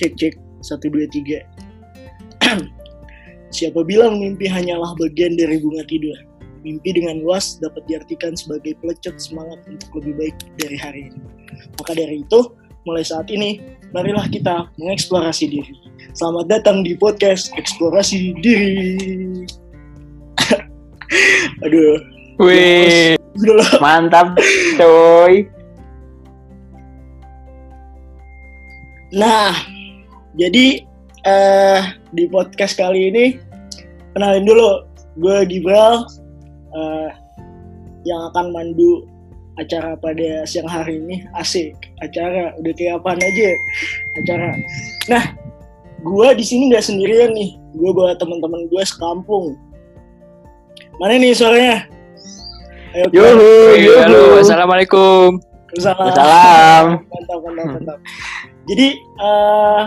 Cek cek satu dua tiga. Siapa bilang mimpi hanyalah bagian dari bunga tidur? Mimpi dengan luas dapat diartikan sebagai pelecet semangat untuk lebih baik dari hari ini. Maka dari itu, mulai saat ini, marilah kita mengeksplorasi diri. Selamat datang di podcast Eksplorasi Diri. Aduh, Wih, mantap, coy. Nah, jadi eh di podcast kali ini kenalin dulu gue Gibral eh, yang akan mandu acara pada siang hari ini asik acara udah kayak apaan aja acara. Nah, gue di sini nggak sendirian nih, gue bawa teman-teman gue sekampung. Mana nih suaranya? Ayo, Yuhu, Wih, halo, yuhu. assalamualaikum. Salam. Salam. Mantap, mantap, mantap. Jadi eh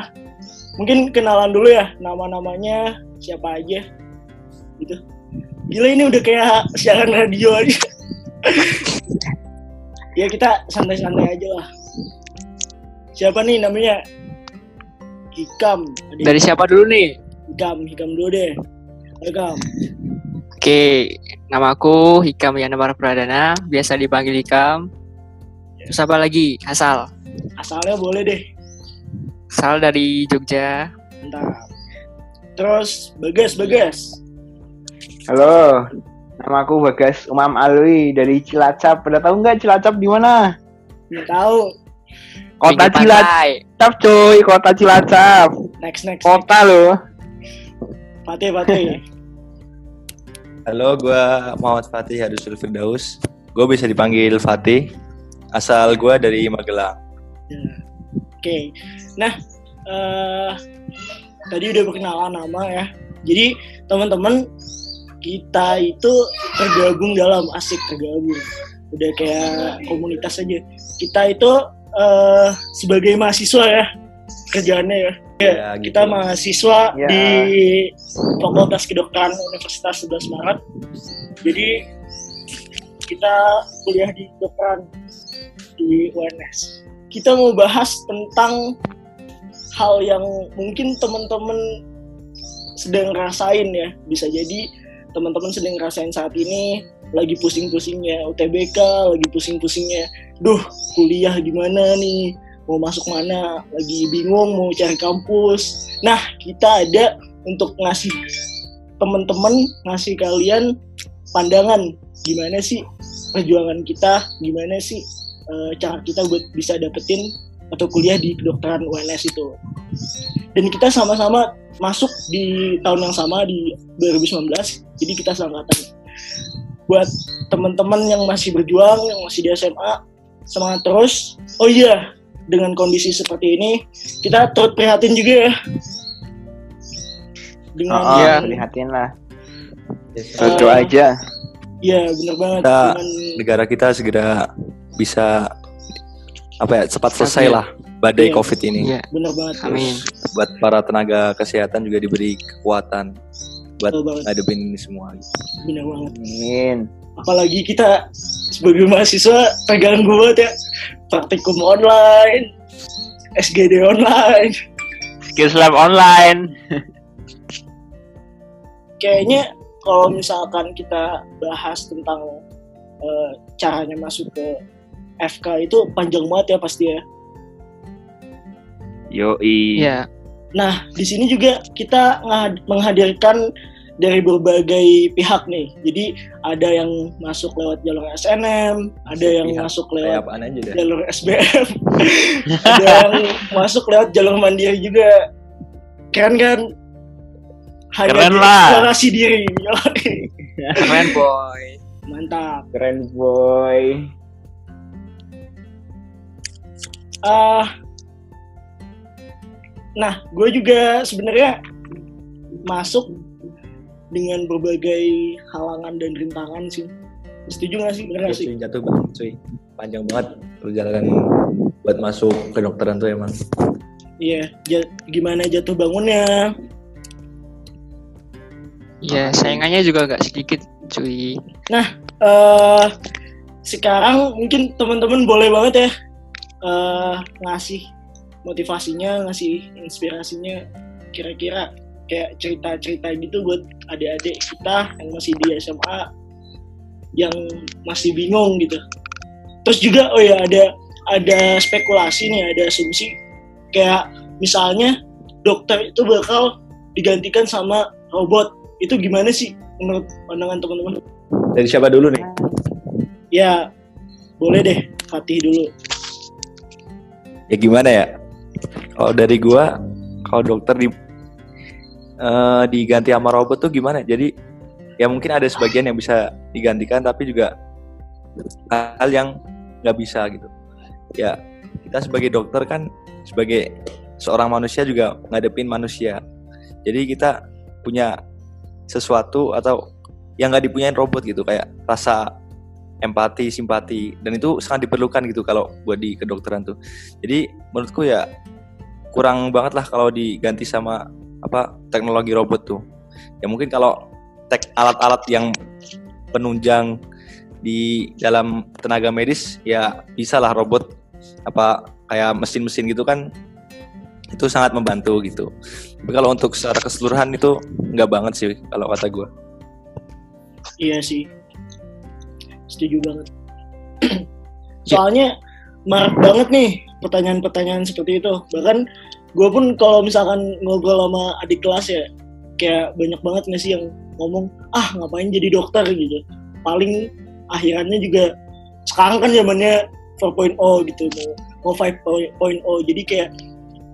mungkin kenalan dulu ya nama-namanya siapa aja gitu. Gila ini udah kayak siaran radio aja. ya kita santai-santai aja lah. Siapa nih namanya? Hikam. Ada Dari siapa dulu nih? Hikam, Hikam dulu deh. Hikam. Oke, namaku Hikam Yanamar Pradana, biasa dipanggil Hikam. Terus apa lagi? Asal. Asalnya boleh deh. Asal dari Jogja. Mantap. Terus Bagas, Bagas. Halo, namaku Bagas Umam Alwi dari Cilacap. Pada tahu nggak Cilacap di mana? Nggak tahu. Kota Pinggir Cilacap, coy. Kota Cilacap. Next, next. Kota loh. Fatih, Fatih. Halo, gue Muhammad Fatih Hadusul Firdaus. Gue bisa dipanggil Fatih. Asal gue dari Magelang. Ya. Oke, nah eh tadi udah perkenalan nama ya. Jadi teman-teman kita itu tergabung dalam asik tergabung. Udah kayak komunitas aja. Kita itu eh sebagai mahasiswa ya kerjaannya ya. Ya, Kita mahasiswa Ya. di Fakultas Kedokteran Universitas 11 Maret. Jadi kita kuliah di kedokteran di UNS. Kita mau bahas tentang hal yang mungkin teman-teman sedang rasain ya. Bisa jadi teman-teman sedang rasain saat ini lagi pusing-pusingnya UTBK, lagi pusing-pusingnya, duh kuliah gimana nih, mau masuk mana, lagi bingung mau cari kampus. Nah kita ada untuk ngasih teman-teman, ngasih kalian pandangan gimana sih perjuangan kita, gimana sih eh, cara kita buat bisa dapetin atau kuliah di kedokteran UNS itu. Dan kita sama-sama masuk di tahun yang sama di 2019, jadi kita seangkatan. Buat teman-teman yang masih berjuang, yang masih di SMA, semangat terus. Oh iya, dengan kondisi seperti ini, kita turut prihatin juga ya. Dengan, Oh, Iya. prihatin lah. Eh, Itu aja. Iya, bener banget. Kita- Dengan, Negara kita segera bisa apa ya cepat selesai Stabil. lah badai Iya. COVID ini. Iya, bener banget. amin. Buat para tenaga kesehatan juga diberi kekuatan buat Betul banget, ngadepin ini semua. bener banget. Amin. apalagi kita sebagai mahasiswa pegang gue ya praktikum online SGD online Skills Lab online. kayaknya kalau misalkan kita bahas tentang eh, caranya masuk ke FK itu panjang banget ya pasti ya Yoi. Iya, nah di sini juga kita menghadirkan dari berbagai pihak nih jadi ada yang masuk lewat jalur SNM ada yang Pihak. masuk lewat apaan aja deh. jalur SBM ada yang masuk lewat jalur mandiri juga keren kan hanya Keren lah. eksplorasi diri keren boy. mantap Keren boy. Ah nah gue juga sebenarnya masuk dengan berbagai halangan dan rintangan sih setuju gak sih bener gak sih jatuh banget cuy. Panjang banget perjalanan buat masuk kedokteran tuh emang. iya ja- gimana jatuh bangunnya Iya, saingannya juga gak sedikit, cuy. eh sekarang mungkin teman-teman boleh banget ya eh ngasih motivasinya ngasih inspirasinya kira-kira kayak cerita-cerita gitu buat adik-adik kita yang masih di SMA yang masih bingung gitu. Terus juga oh ya ada ada spekulasi nih ada asumsi kayak misalnya dokter itu bakal digantikan sama robot. Itu gimana sih menurut pandangan teman-teman? Dari siapa dulu nih? ya boleh deh Fatih dulu Ya gimana ya? Kalau dari gua, kalau dokter di eh, diganti sama robot tuh gimana? Jadi ya mungkin ada sebagian yang bisa digantikan, tapi juga hal yang nggak bisa gitu. Ya kita sebagai dokter kan sebagai seorang manusia juga ngadepin manusia. Jadi kita punya sesuatu atau yang nggak dipunyain robot gitu kayak rasa empati, simpati dan itu sangat diperlukan gitu kalau buat di kedokteran tuh. Jadi menurutku ya kurang banget lah kalau diganti sama apa teknologi robot tuh. Ya mungkin kalau tek alat-alat yang penunjang di dalam tenaga medis ya bisa lah robot apa kayak mesin-mesin gitu kan itu sangat membantu gitu. Tapi kalau untuk secara keseluruhan itu nggak banget sih kalau kata gue. iya sih setuju banget. Soalnya marak banget nih pertanyaan-pertanyaan seperti itu. Bahkan gue pun kalau misalkan ngobrol sama adik kelas ya kayak banyak banget nggak sih yang ngomong ah ngapain jadi dokter? gitu. Paling akhirannya juga sekarang kan zamannya 4.0 gitu mau mau 5.0 jadi kayak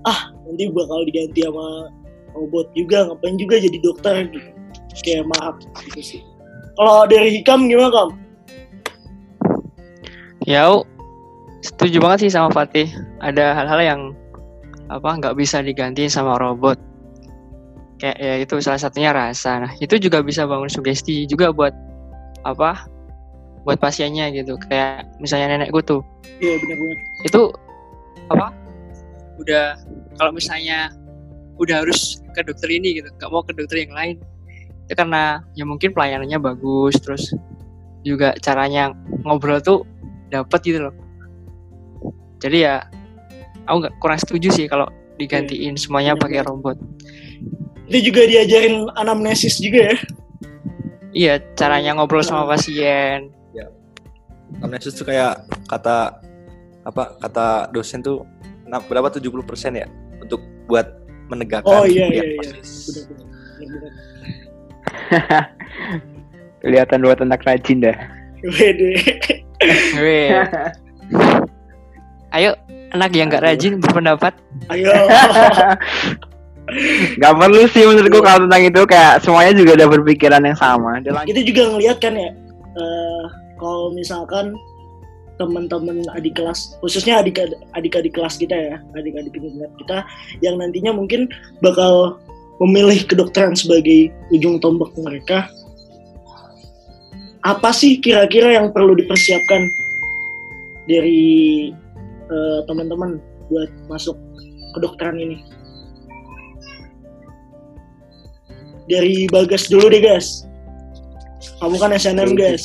ah nanti bakal diganti sama robot juga ngapain juga jadi dokter? gitu. Kayak maaf gitu sih. Kalau dari Hikam gimana Kam? Ya, setuju banget sih sama Fatih. Ada hal-hal yang apa nggak bisa digantiin sama robot. Kayak ya itu salah satunya rasa. Nah, itu juga bisa bangun sugesti juga buat apa? Buat pasiennya gitu. Kayak misalnya nenekku tuh. Iya benar banget. Itu apa? Udah kalau misalnya udah harus ke dokter ini gitu, nggak mau ke dokter yang lain. Itu karena ya mungkin pelayanannya bagus, terus juga caranya ngobrol tuh dapat gitu loh. Jadi ya aku nggak kurang setuju sih kalau digantiin semuanya Bener pakai robot. Itu juga diajarin anamnesis juga ya. Iya, caranya ngobrol sama pasien. Amnesis tuh kayak kata apa kata dosen tuh berapa 70% ya untuk buat menegakkan Oh iya iya niat iya. Benar-benar. Kelihatan dua anak rajin dah. Wede. Ayo, anak yang nggak rajin berpendapat. Ayo. Gak perlu sih menurutku kalau tentang itu kayak semuanya juga udah berpikiran yang sama. Kita juga ngelihat kan ya. eh, kalau misalkan teman-teman adik kelas, khususnya adik adik-adik kelas kita ya, adik-adik kita yang nantinya mungkin bakal memilih kedokteran sebagai ujung tombak mereka. Apa sih kira-kira yang perlu dipersiapkan dari eh, teman-teman buat masuk kedokteran ini? Dari Bagas dulu deh, guys. Kamu kan SNM, guys.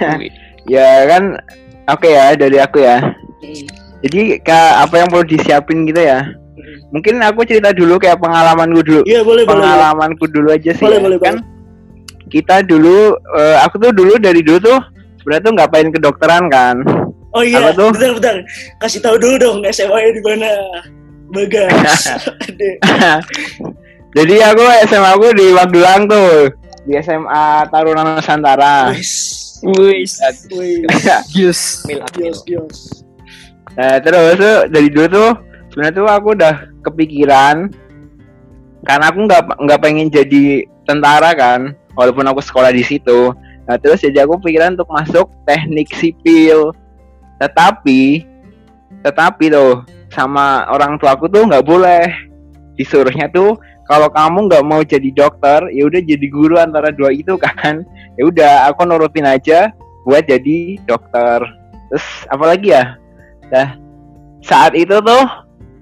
Ya kan, oke ya dari aku ya. Hmm. Jadi kak apa yang perlu disiapin gitu ya? Hmm. Mungkin aku cerita dulu kayak pengalamanku dulu. Iya, boleh, boleh. boleh. Pengalamanku dulu aja sih. Boleh, ya. boleh, kan kita dulu, eh, aku tuh dulu dari dulu tuh sebenarnya tuh nggak pengen kedokteran kan. Oh iya, Apa tuh? bentar, bentar. Kasih tahu dulu dong SMA-nya di mana. Bagas. Jadi aku SMA aku di Magelang tuh di SMA Taruna Nusantara. Wis. Wis, gios. Nah, terus tuh dari dulu tuh sebenarnya tuh aku udah kepikiran karena aku nggak nggak pengen jadi tentara kan, walaupun aku sekolah di situ. Nah, terus jadi aku pikiran untuk masuk teknik sipil. Tetapi tetapi tuh sama orang tua aku tuh nggak boleh disuruhnya tuh kalau kamu nggak mau jadi dokter ya udah jadi guru antara dua itu kan ya udah aku nurutin aja buat jadi dokter terus apalagi ya Nah, saat itu tuh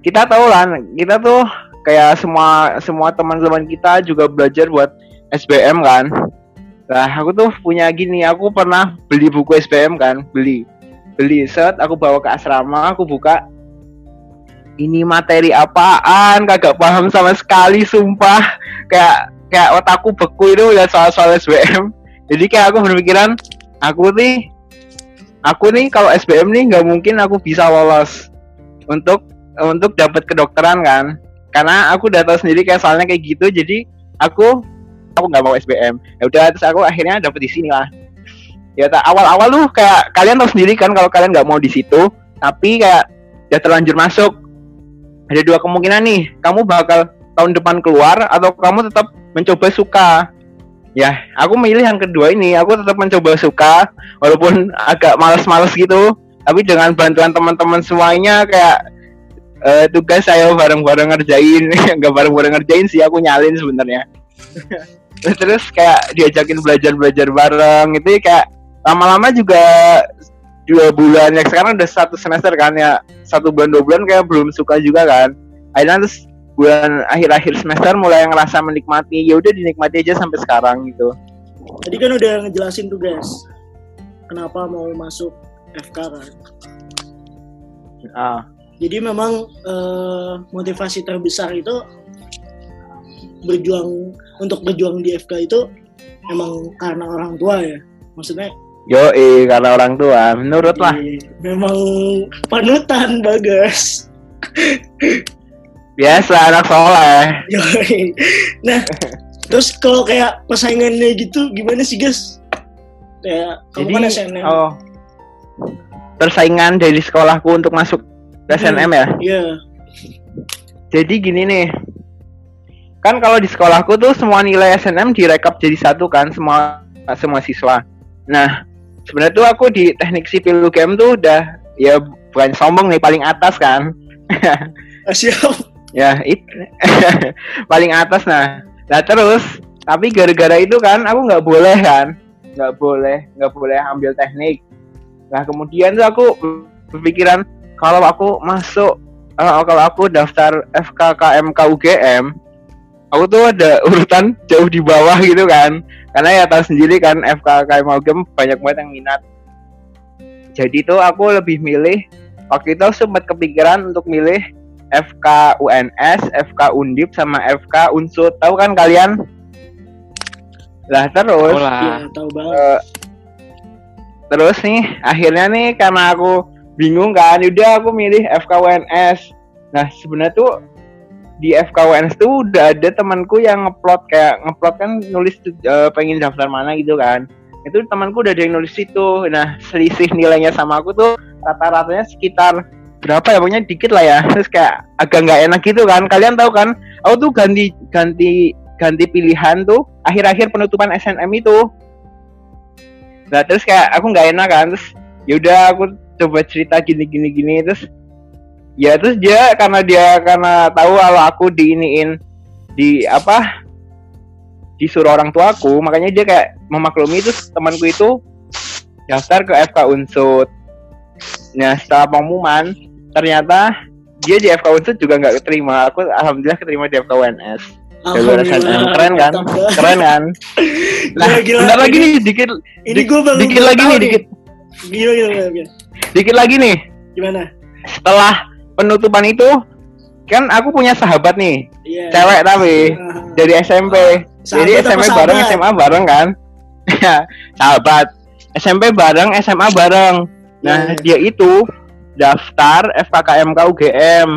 kita tahu lah, kita tuh kayak semua semua teman-teman kita juga belajar buat SBM kan. Nah, aku tuh punya gini, aku pernah beli buku SBM kan, beli. Beli set, aku bawa ke asrama, aku buka. ini materi apaan kagak paham sama sekali sumpah kayak kayak otakku beku itu lihat soal-soal SBM jadi kayak aku berpikiran aku nih aku nih kalau SBM nih nggak mungkin aku bisa lolos untuk untuk dapat kedokteran kan karena aku udah tahu sendiri kayak soalnya kayak gitu jadi aku aku nggak mau SBM ya udah terus aku akhirnya dapet di sini lah. Ya ta- awal-awal tuh kayak kalian tahu sendiri kan kalau kalian nggak mau di situ tapi kayak udah terlanjur masuk. Ada dua kemungkinan nih kamu bakal tahun depan keluar atau kamu tetap mencoba suka? Ya aku milih yang kedua ini aku tetap mencoba suka walaupun agak males-males gitu. Tapi dengan bantuan teman-teman semuanya kayak eh, tugas saya bareng-bareng ngerjain. Nggak bareng-bareng ngerjain sih aku nyalin sebenarnya terus kayak diajakin belajar-belajar bareng itu kayak lama-lama juga dua bulan ya sekarang udah satu semester kan ya. Satu bulan dua bulan kayak belum suka juga kan. Akhirnya terus bulan akhir-akhir semester mulai ngerasa menikmati ya udah dinikmati aja sampai sekarang gitu. Tadi kan udah ngejelasin tuh guys, kenapa mau masuk FK kan. ah. Jadi memang eh, motivasi terbesar itu berjuang untuk berjuang di FK itu memang karena orang tua ya. Maksudnya yo karena orang tua menurut lah eh, memang panutan bagus. biasa anak soleh Yoi. nah, terus kalau kayak persaingannya gitu gimana sih guys? Kayak kamu kan SNM. oh persaingan dari sekolahku untuk masuk SNM ya Iya. jadi gini nih kan kalau di sekolahku tuh semua nilai SNM direkap jadi satu kan semua semua siswa. Nah sebenarnya tuh aku di teknik sipil UGM tuh udah ya bukan sombong nih paling atas kan. Ah, siap. ya itu paling atas nah. Nah terus tapi gara-gara itu kan aku nggak boleh kan nggak boleh nggak boleh ambil teknik. Nah kemudian tuh aku berpikiran kalau aku masuk eh, kalau aku daftar FKKMK UGM aku tuh ada urutan jauh di bawah gitu kan karena ya tahu sendiri kan FKKMK UGM banyak banget yang minat jadi tuh aku lebih milih waktu itu sempat kepikiran untuk milih FK UNS, FK Undip sama FK Unsut. Tahu kan kalian? Lah terus lah. Iya, tahu banget. eh, terus nih akhirnya nih karena aku bingung kan, udah aku milih FK UNS. Nah, sebenarnya tuh di FK UNS tuh udah ada temanku yang ngeplot kayak ngeplot kan nulis eh, pengen daftar mana gitu kan. Itu temanku udah ada yang nulis situ. Nah, selisih nilainya sama aku tuh rata-ratanya sekitar berapa ya? Pokoknya dikit lah ya. Terus kayak agak nggak enak gitu kan. Kalian tahu kan? Aku tuh ganti ganti ganti pilihan tuh akhir-akhir penutupan SNM itu. Nah terus kayak aku nggak enak kan. Terus yaudah aku coba cerita gini gini gini terus ya terus dia karena dia karena tahu kalau aku diiniin di apa disuruh orang tuaku makanya dia kayak memaklumi terus temanku itu daftar ke FK Unsut. Nah setelah pengumuman ternyata dia di FK Unsut juga nggak keterima. Aku alhamdulillah keterima di FK UNS jalur SNM keren kan? Keren kan? Nah Gila, bentar lagi nih dikit Ini di- baru dikit lagi nih dikit gila, gila, gila. dikit lagi nih. Gimana? setelah penutupan itu kan aku punya sahabat nih Iya. cewek tapi Ah, dari SMP jadi sahabat apa SMP bareng sahabat? SMA bareng kan? Ya sahabat. SMP bareng SMA bareng. Nah Iya. dia itu daftar FKKMK UGM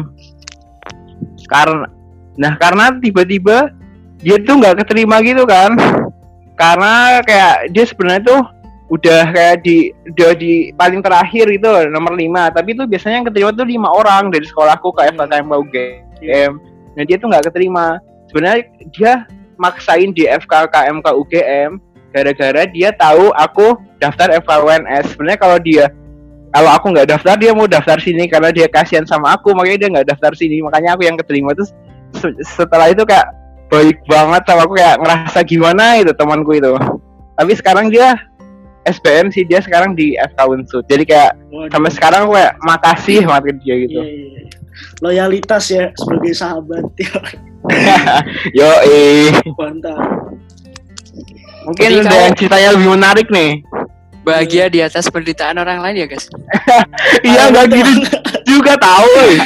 karena nah karena tiba-tiba dia tuh nggak keterima gitu kan. Karena kayak dia sebenarnya tuh udah kayak di udah di paling terakhir itu nomor 5 tapi itu biasanya yang keterima tuh lima orang dari sekolahku ke FKKMK UGM nah dia tuh nggak keterima. Sebenarnya dia maksain di FKKMK UGM gara-gara dia tahu aku daftar FKUNS sebenarnya kalau dia kalau aku nggak daftar dia mau daftar sini karena dia kasihan sama aku makanya dia nggak daftar sini. Makanya aku yang keterima. Terus se- setelah itu kayak baik banget sama aku kayak ngerasa gimana itu temanku itu. Tapi sekarang dia SBM sih dia sekarang di FK Unsut jadi kayak Waduh. sampai sekarang aku kayak makasih banget ke dia gitu Iya, iya, iya. Loyalitas ya sebagai sahabat. yo eh Mantap. mungkin Jadi ada yang ceritanya lebih menarik nih Bahagia di atas penderitaan orang lain ya guys. iya nggak gitu juga tahu.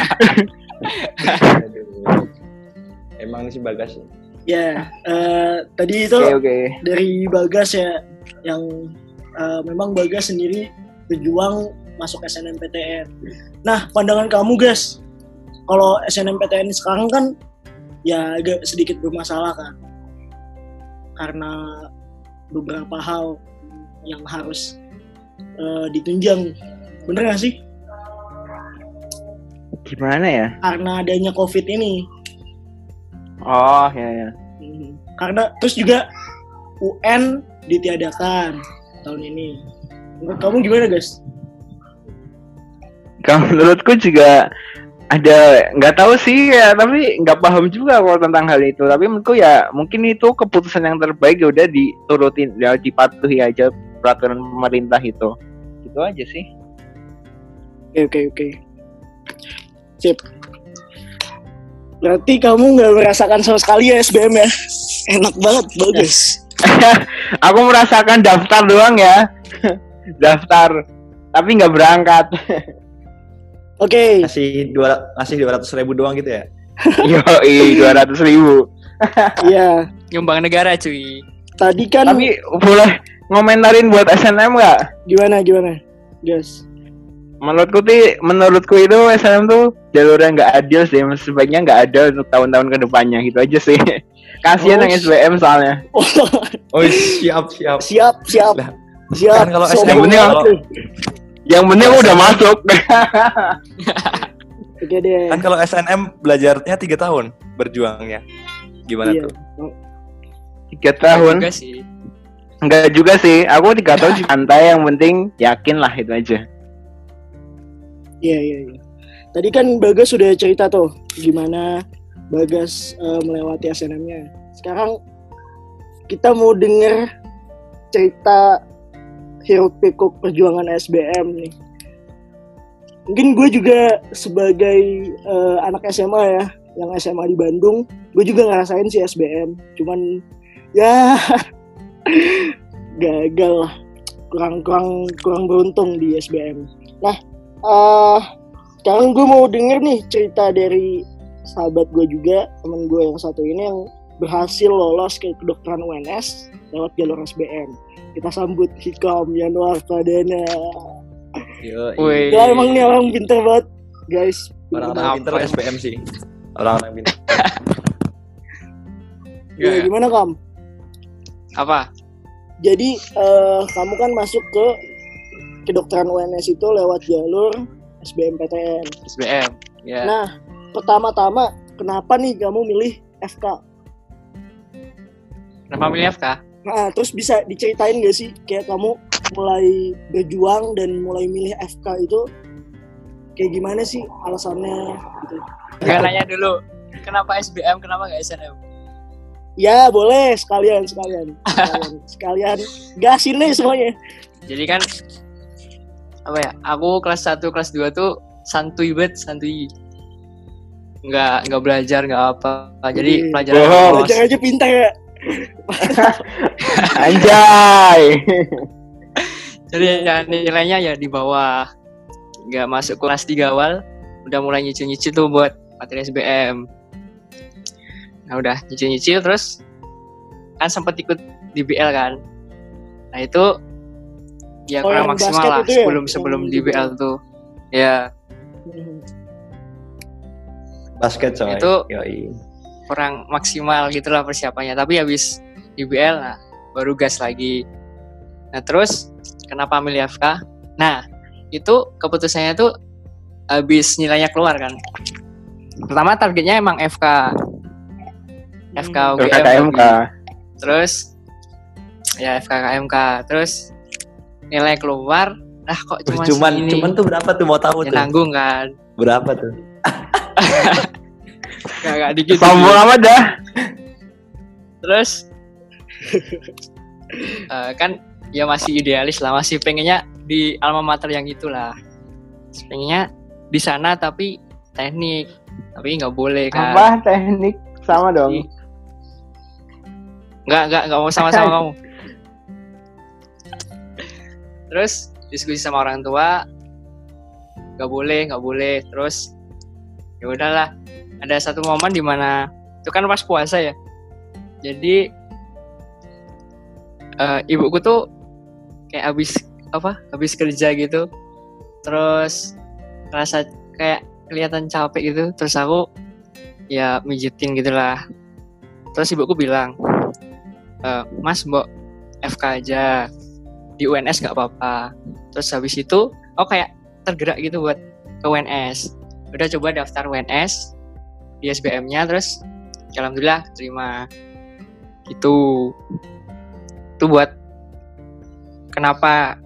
Emang si Bagas ya? Ya, eh, tadi itu Oke oke. dari Bagas ya, yang eh, memang Bagas sendiri berjuang masuk SNMPTN. Nah, pandangan kamu guys, kalau SNMPTN sekarang kan ya agak sedikit bermasalah kan, karena beberapa hal yang harus eh, ditunjang. Bener gak sih? Gimana ya? Karena adanya COVID ini. Oh ya ya. Hmm, Karena terus juga UN ditiadakan tahun ini. Menurut kamu gimana guys? Kalau menurutku juga ada nggak tahu sih ya tapi nggak paham juga kalau tentang hal itu tapi menurutku ya mungkin itu keputusan yang terbaik ya udah diturutin ya dipatuhi aja peraturan pemerintah itu itu aja sih Oke oke oke. Sip. Berarti kamu nggak merasakan sama sekali ya SBM ya? Enak banget, bagus. aku merasakan daftar doang ya. Daftar tapi nggak berangkat. Oke, Ngasih dua ngasih dua ratus ribu doang gitu ya? yo dua ratus ribu. Iya. Nyumbang negara cuy. Tadi kan tapi boleh ngomentarin buat SNM nggak? Gimana gimana, guys? menurutku sih menurutku itu SNM tuh jalurnya nggak adil sih. Sebaiknya nggak ada untuk tahun-tahun ke depannya gitu aja sih kasihan Oh, yang SBM soalnya Oh, siap siap. siap siap Lah, siap. kan kalau SBM banget kalau- tuh. yang penting udah masuk Oke deh. Kan kalau SNM belajarnya tiga tahun berjuangnya. Gimana Iya. tuh? tiga tahun Juga sih. enggak juga sih aku tiga tahun santai yang penting yakin lah itu aja Iya iya iya. Tadi kan Bagas sudah cerita tuh gimana Bagas eh, melewati SNM-nya. Sekarang kita mau denger cerita hiruk pikuk perjuangan SBM nih. Mungkin gue juga sebagai eh, anak SMA ya, yang SMA di Bandung, gue juga ngerasain sih SBM. Cuman ya gagal lah, kurang kurang kurang beruntung di SBM. Nah, eh sekarang gue mau denger nih cerita dari sahabat gue juga temen gue yang satu ini yang berhasil lolos ke kedokteran UNS lewat jalur SBM kita sambut Hikam Yanuar Pradana Yo, Wih. ya emang nih orang pinter banget guys Orang-orang pinter ya? SPM sih. Orang-orang pinter. ya, Ya. gimana kam Apa? jadi eh, kamu kan masuk ke kedokteran UNS itu lewat jalur SBMPTN SBM. Ya. nah pertama-tama kenapa nih kamu milih FK Kenapa milih FK? Nah, terus bisa diceritain gak sih kayak kamu mulai berjuang dan mulai milih FK itu kayak gimana sih alasannya gitu. Gak nanya dulu. Kenapa SBM? Kenapa gak SNM? Ya, boleh sekalian sekalian. Sekalian, sekalian gasin nih semuanya. Jadi kan apa ya? Aku kelas 1, kelas 2 tuh santuy banget, santuy. Nggak nggak belajar, nggak apa. Jadi pelajaran bohong. Belajar aja pintar ya. anjay Jadi ya, nilainya ya di bawah. Nggak masuk kelas 3 awal, udah mulai nyicil-nyicil tuh buat materi SBM. Nah udah nyicil-nyicil terus kan sempat ikut di BL kan. Nah itu ya Oh, kurang maksimal lah ya? sebelum sebelum di di BL tuh. Ya Hmm. Basket coy. Itu- Yoi. kurang maksimal gitulah persiapannya. Tapi habis di BL nah, baru gas lagi. Nah terus kenapa milih FK? Nah itu keputusannya tuh habis nilainya keluar kan. Pertama targetnya emang FK. FK. UGM. Terus ya FKKMK. Terus nilai keluar, ah kok cuma cuman segini? cuman tuh berapa tuh mau tahu Ya, tuh? nanggung kan. Berapa tuh? Gak, gak dikit. sombong amat dah Terus eh, kan ya masih idealis lah, masih pengennya di alma mater yang itulah. Pengennya di sana tapi teknik, tapi nggak boleh kan. apa teknik sama dong Nggak nggak nggak mau sama-sama kamu. Terus diskusi sama orang tua, nggak boleh nggak boleh. Terus ya udahlah ada satu momen di mana itu kan pas puasa ya. Jadi eh, ibuku tuh kayak habis apa habis kerja gitu. Terus rasa kayak kelihatan capek gitu. Terus aku ya mijitin gitulah. Terus ibuku bilang "Eh, mas mbok FK aja. Di UNS nggak apa-apa. Terus habis itu oh kayak tergerak gitu buat ke UNS udah coba daftar UNS di SBM-nya terus ya alhamdulillah terima gitu itu buat kenapa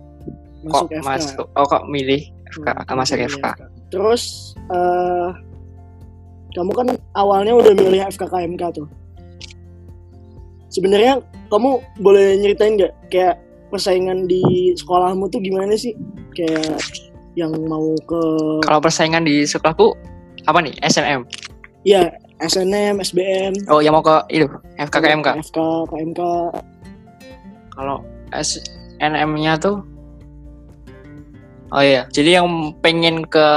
masuk kok FK. masuk oh kok milih FK Hmm, masuk milih FK Terus eh kamu kan awalnya udah milih FKKMK tuh. Sebenarnya kamu boleh nyeritain nggak kayak persaingan di sekolahmu tuh gimana sih? Kayak yang mau ke kalau persaingan di sekolahku apa nih? SNM ya SNM, SBM, oh yang mau ke itu FKKMK FK, KMK. kalau SNM-nya tuh oh iya jadi yang pengen ke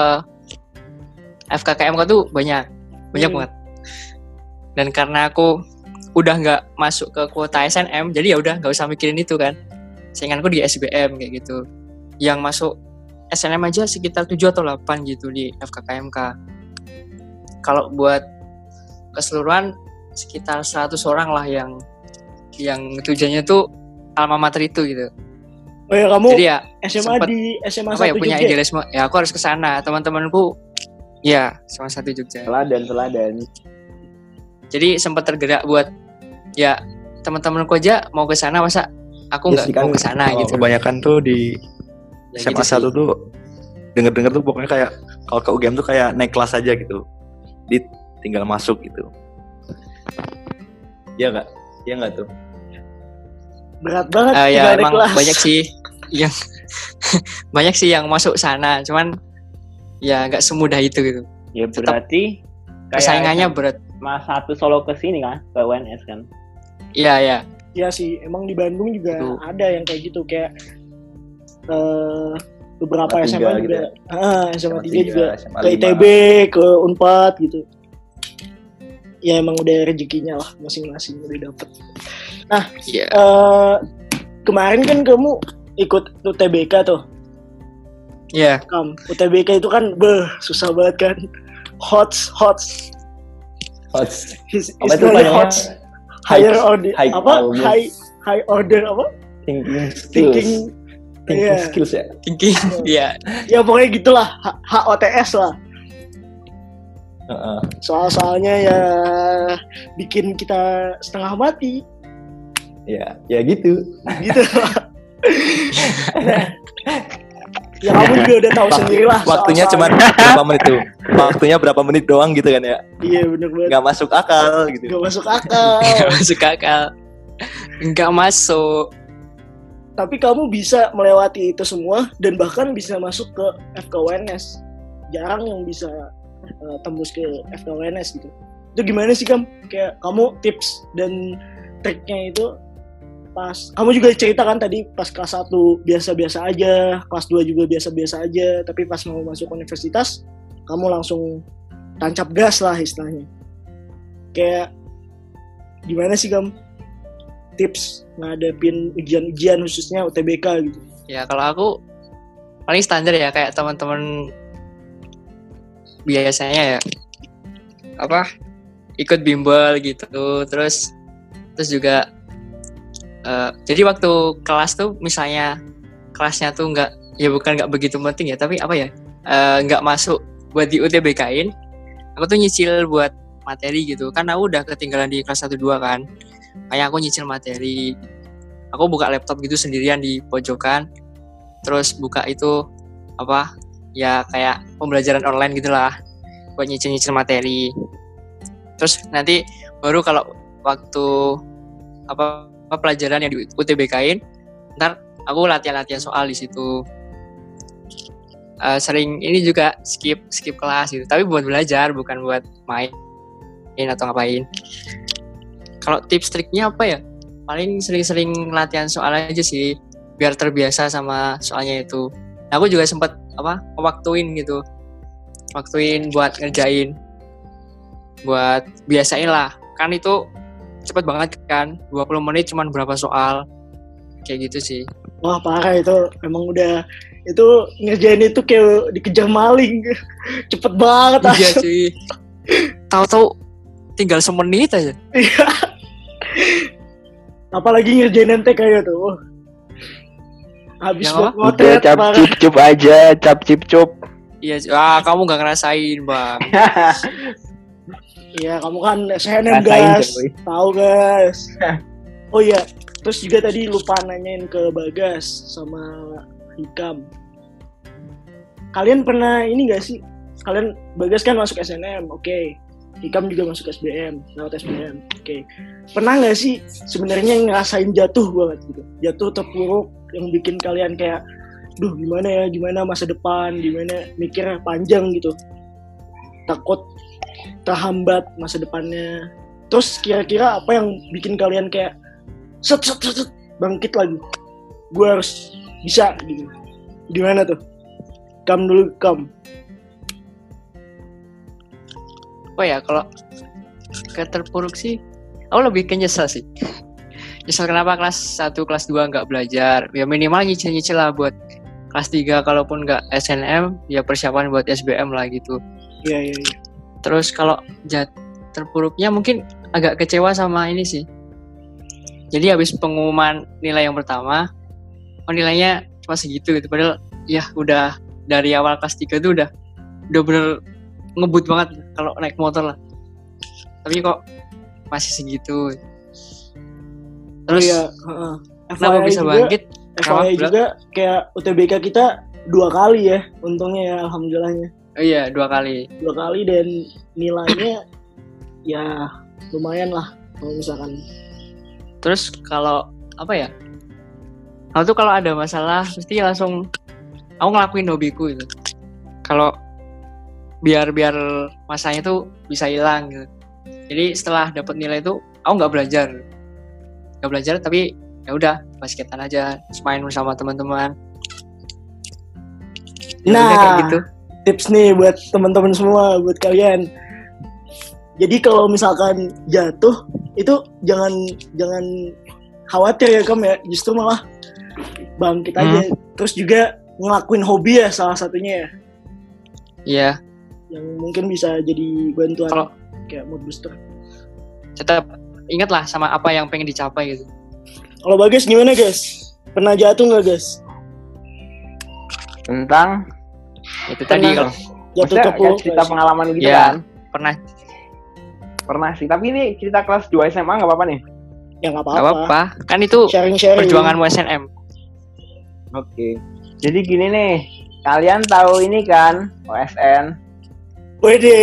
FKKMK tuh banyak banyak Hmm. banget. Dan karena aku udah nggak masuk ke kuota SNM jadi ya udah nggak usah mikirin itu kan. Sainganku di SBM kayak gitu. Yang masuk SNM aja sekitar 7 atau 8 gitu di FKKMK kalau buat keseluruhan sekitar 100 orang lah yang yang tujuannya tuh alma mater itu gitu. Oh ya kamu jadi ya SMA sempet- di SMA apa ya satu punya Jogja. idealisme. Ya aku harus ke sana. Teman-temanku ya sama satu Jogja. Teladan, teladan. jadi sempat tergerak buat ya teman-temanku aja mau ke sana masa aku Ya nggak kan, mau ke sana kalau gitu. Kebanyakan tuh di Ya SMA gitu satu sih. tuh denger-denger tuh pokoknya kayak kalau ke UGM tuh kayak naik kelas aja gitu. Di tinggal masuk gitu. Iya nggak? Iya nggak tuh? Berat banget Eh, ya emang kelas. banyak sih yang banyak sih yang masuk sana cuman ya nggak semudah itu gitu Ya Tetap berarti persaingannya berat Mas satu solo ke sini kan, ke UNS kan. iya ya Ya sih, emang di Bandung juga Gitu. ada yang kayak gitu kayak eh beberapa SMA SMA juga, gitu ah, SMA tiga juga SMA ke. ITB, ke Unpad gitu. Ya emang udah rezekinya lah masing-masing udah dapet. iya eh kemarin kan kamu ikut UTBK tuh, iya Kam. UTBK itu kan, beh, susah banget kan. Hots, hots. Is- Apa itu hots. Higher order, high apa? High, high order apa? Thinking skills. Thinking, Thinking iya. skills ya. thinking iya ya pokoknya gitulah H- HOTS lah Heeh. soal-soalnya ya bikin kita setengah mati Ya, ya gitu. gitu ya kamu juga udah tahu sendiri lah Waktunya cuma berapa menit tuh? Waktunya berapa menit doang gitu kan ya? iya bener banget Nggak masuk akal gitu. gak masuk akal nggak masuk akal nggak masuk tapi kamu bisa melewati itu semua dan bahkan bisa masuk ke FKWNS jarang yang bisa uh, tembus ke FKWNS gitu. Itu gimana sih kamu kayak kamu tips dan triknya itu pas kamu juga cerita kan tadi pas kelas 1 biasa-biasa aja kelas 2 juga biasa-biasa aja tapi pas mau masuk universitas kamu langsung tancap gas lah istilahnya. Kayak gimana sih kamu tips ngadepin ujian-ujian khususnya UTBK gitu. Ya kalau aku paling standar ya kayak teman-teman biasanya ya apa ikut bimbel gitu terus terus juga eh, jadi waktu kelas tuh misalnya kelasnya tuh nggak ya bukan nggak begitu penting ya tapi apa ya eh, nggak masuk buat di UTBK-in aku tuh nyicil buat materi gitu kan aku udah ketinggalan di kelas 1 2 kan kayak aku nyicil materi. Aku buka laptop gitu sendirian di pojokan. Terus buka itu apa ya kayak pembelajaran online gitulah. Buat nyicil-nyicil materi. Terus nanti baru kalau waktu apa, apa pelajaran yang di UTBK-in ntar aku latihan-latihan soal di situ. Eh, sering ini juga skip skip kelas gitu. Tapi buat belajar bukan buat main atau ngapain kalau tips triknya apa ya? Paling sering-sering latihan soal aja sih biar terbiasa sama soalnya itu. Nah, aku juga sempat apa waktuin gitu. Waktuin buat ngerjain. Buat biasain lah. Kan itu cepet banget kan 20 menit cuman berapa soal. Kayak gitu sih. Wah parah itu. Emang udah itu ngerjain itu kayak dikejar maling. Cepet banget. Iya cuy tahu-tahu tinggal semenit aja. Iya. Apalagi ngerjain NTK ya tuh. Habis Yang buat ngotet cap cip cup aja, cap cip cup. iya ah kamu nggak ngerasain bang. Iya kamu kan SNM Rasain, guys. tahu guys. Oh iya. Terus juga tadi lupa nanyain ke Bagas sama Hikam. Kalian pernah ini gak sih? Kalian Bagas kan masuk SNM oke Hikam juga masuk SBM lewat SBM oke. Pernah nggak sih sebenarnya ngerasain jatuh banget gitu? Jatuh terpuruk yang bikin kalian kayak duh gimana ya? Gimana masa depan? Gimana? Mikir panjang gitu. Takut terhambat masa depannya. Terus kira-kira apa yang bikin kalian kayak set set set, set, bangkit lagi. Gue harus bisa gitu. Gimana tuh? Kam dulu kam oh ya kalau kayak terpuruk sih aku lebih ke nyesel sih. Nyesel kenapa kelas 1 kelas 2 nggak belajar? Ya minimal nyicil-nyicil lah buat kelas 3 kalaupun nggak SNM ya persiapan buat SBM lah gitu. Iya iya iya. Terus kalau jat terpuruknya mungkin agak kecewa sama ini sih. Jadi habis pengumuman nilai yang pertama oh nilainya cuma segitu gitu. Padahal ya udah dari awal kelas 3 tuh udah udah bener ngebut banget kalau naik motor lah. Tapi kok masih segitu. Terus terus ya heeh. kenapa FYI bisa juga, bangkit? FYI juga kayak UTBK kita dua kali ya untungnya ya alhamdulillahnya. Oh iya dua kali. Dua kali dan nilainya ya lumayan lah kalau misalkan. Terus kalau apa ya? Aku tuh kalau ada masalah mesti langsung aku ngelakuin hobiku itu kalau biar biar masanya tuh bisa hilang gitu. Jadi setelah dapat nilai itu aku nggak belajar. Nggak belajar tapi ya udah basketan aja main bersama teman-teman. Ya Nah. kayak gitu. tips nih buat teman-teman semua buat kalian. Jadi kalau misalkan jatuh itu jangan jangan khawatir ya kamu ya. Justru malah bangkit aja. Terus juga ngelakuin hobi ya salah satunya ya. Ya yang mungkin bisa jadi bantuan Kalau- kayak mood booster. Tetap ingatlah sama apa yang pengen dicapai gitu. Kalau bagus gimana guys? Pernah jatuh nggak guys? Tentang? Itu tadi kalau jatuh ke kayak cerita pengalaman gitu Iya. kan. pernah. Pernah sih, tapi ini cerita kelas 2 SMA nggak apa-apa nih. ya nggak nggak apa-apa. apa-apa. Kan itu sharing sharing perjuanganmu SNM Oke. Jadi gini nih, kalian tahu ini kan OSN? Wede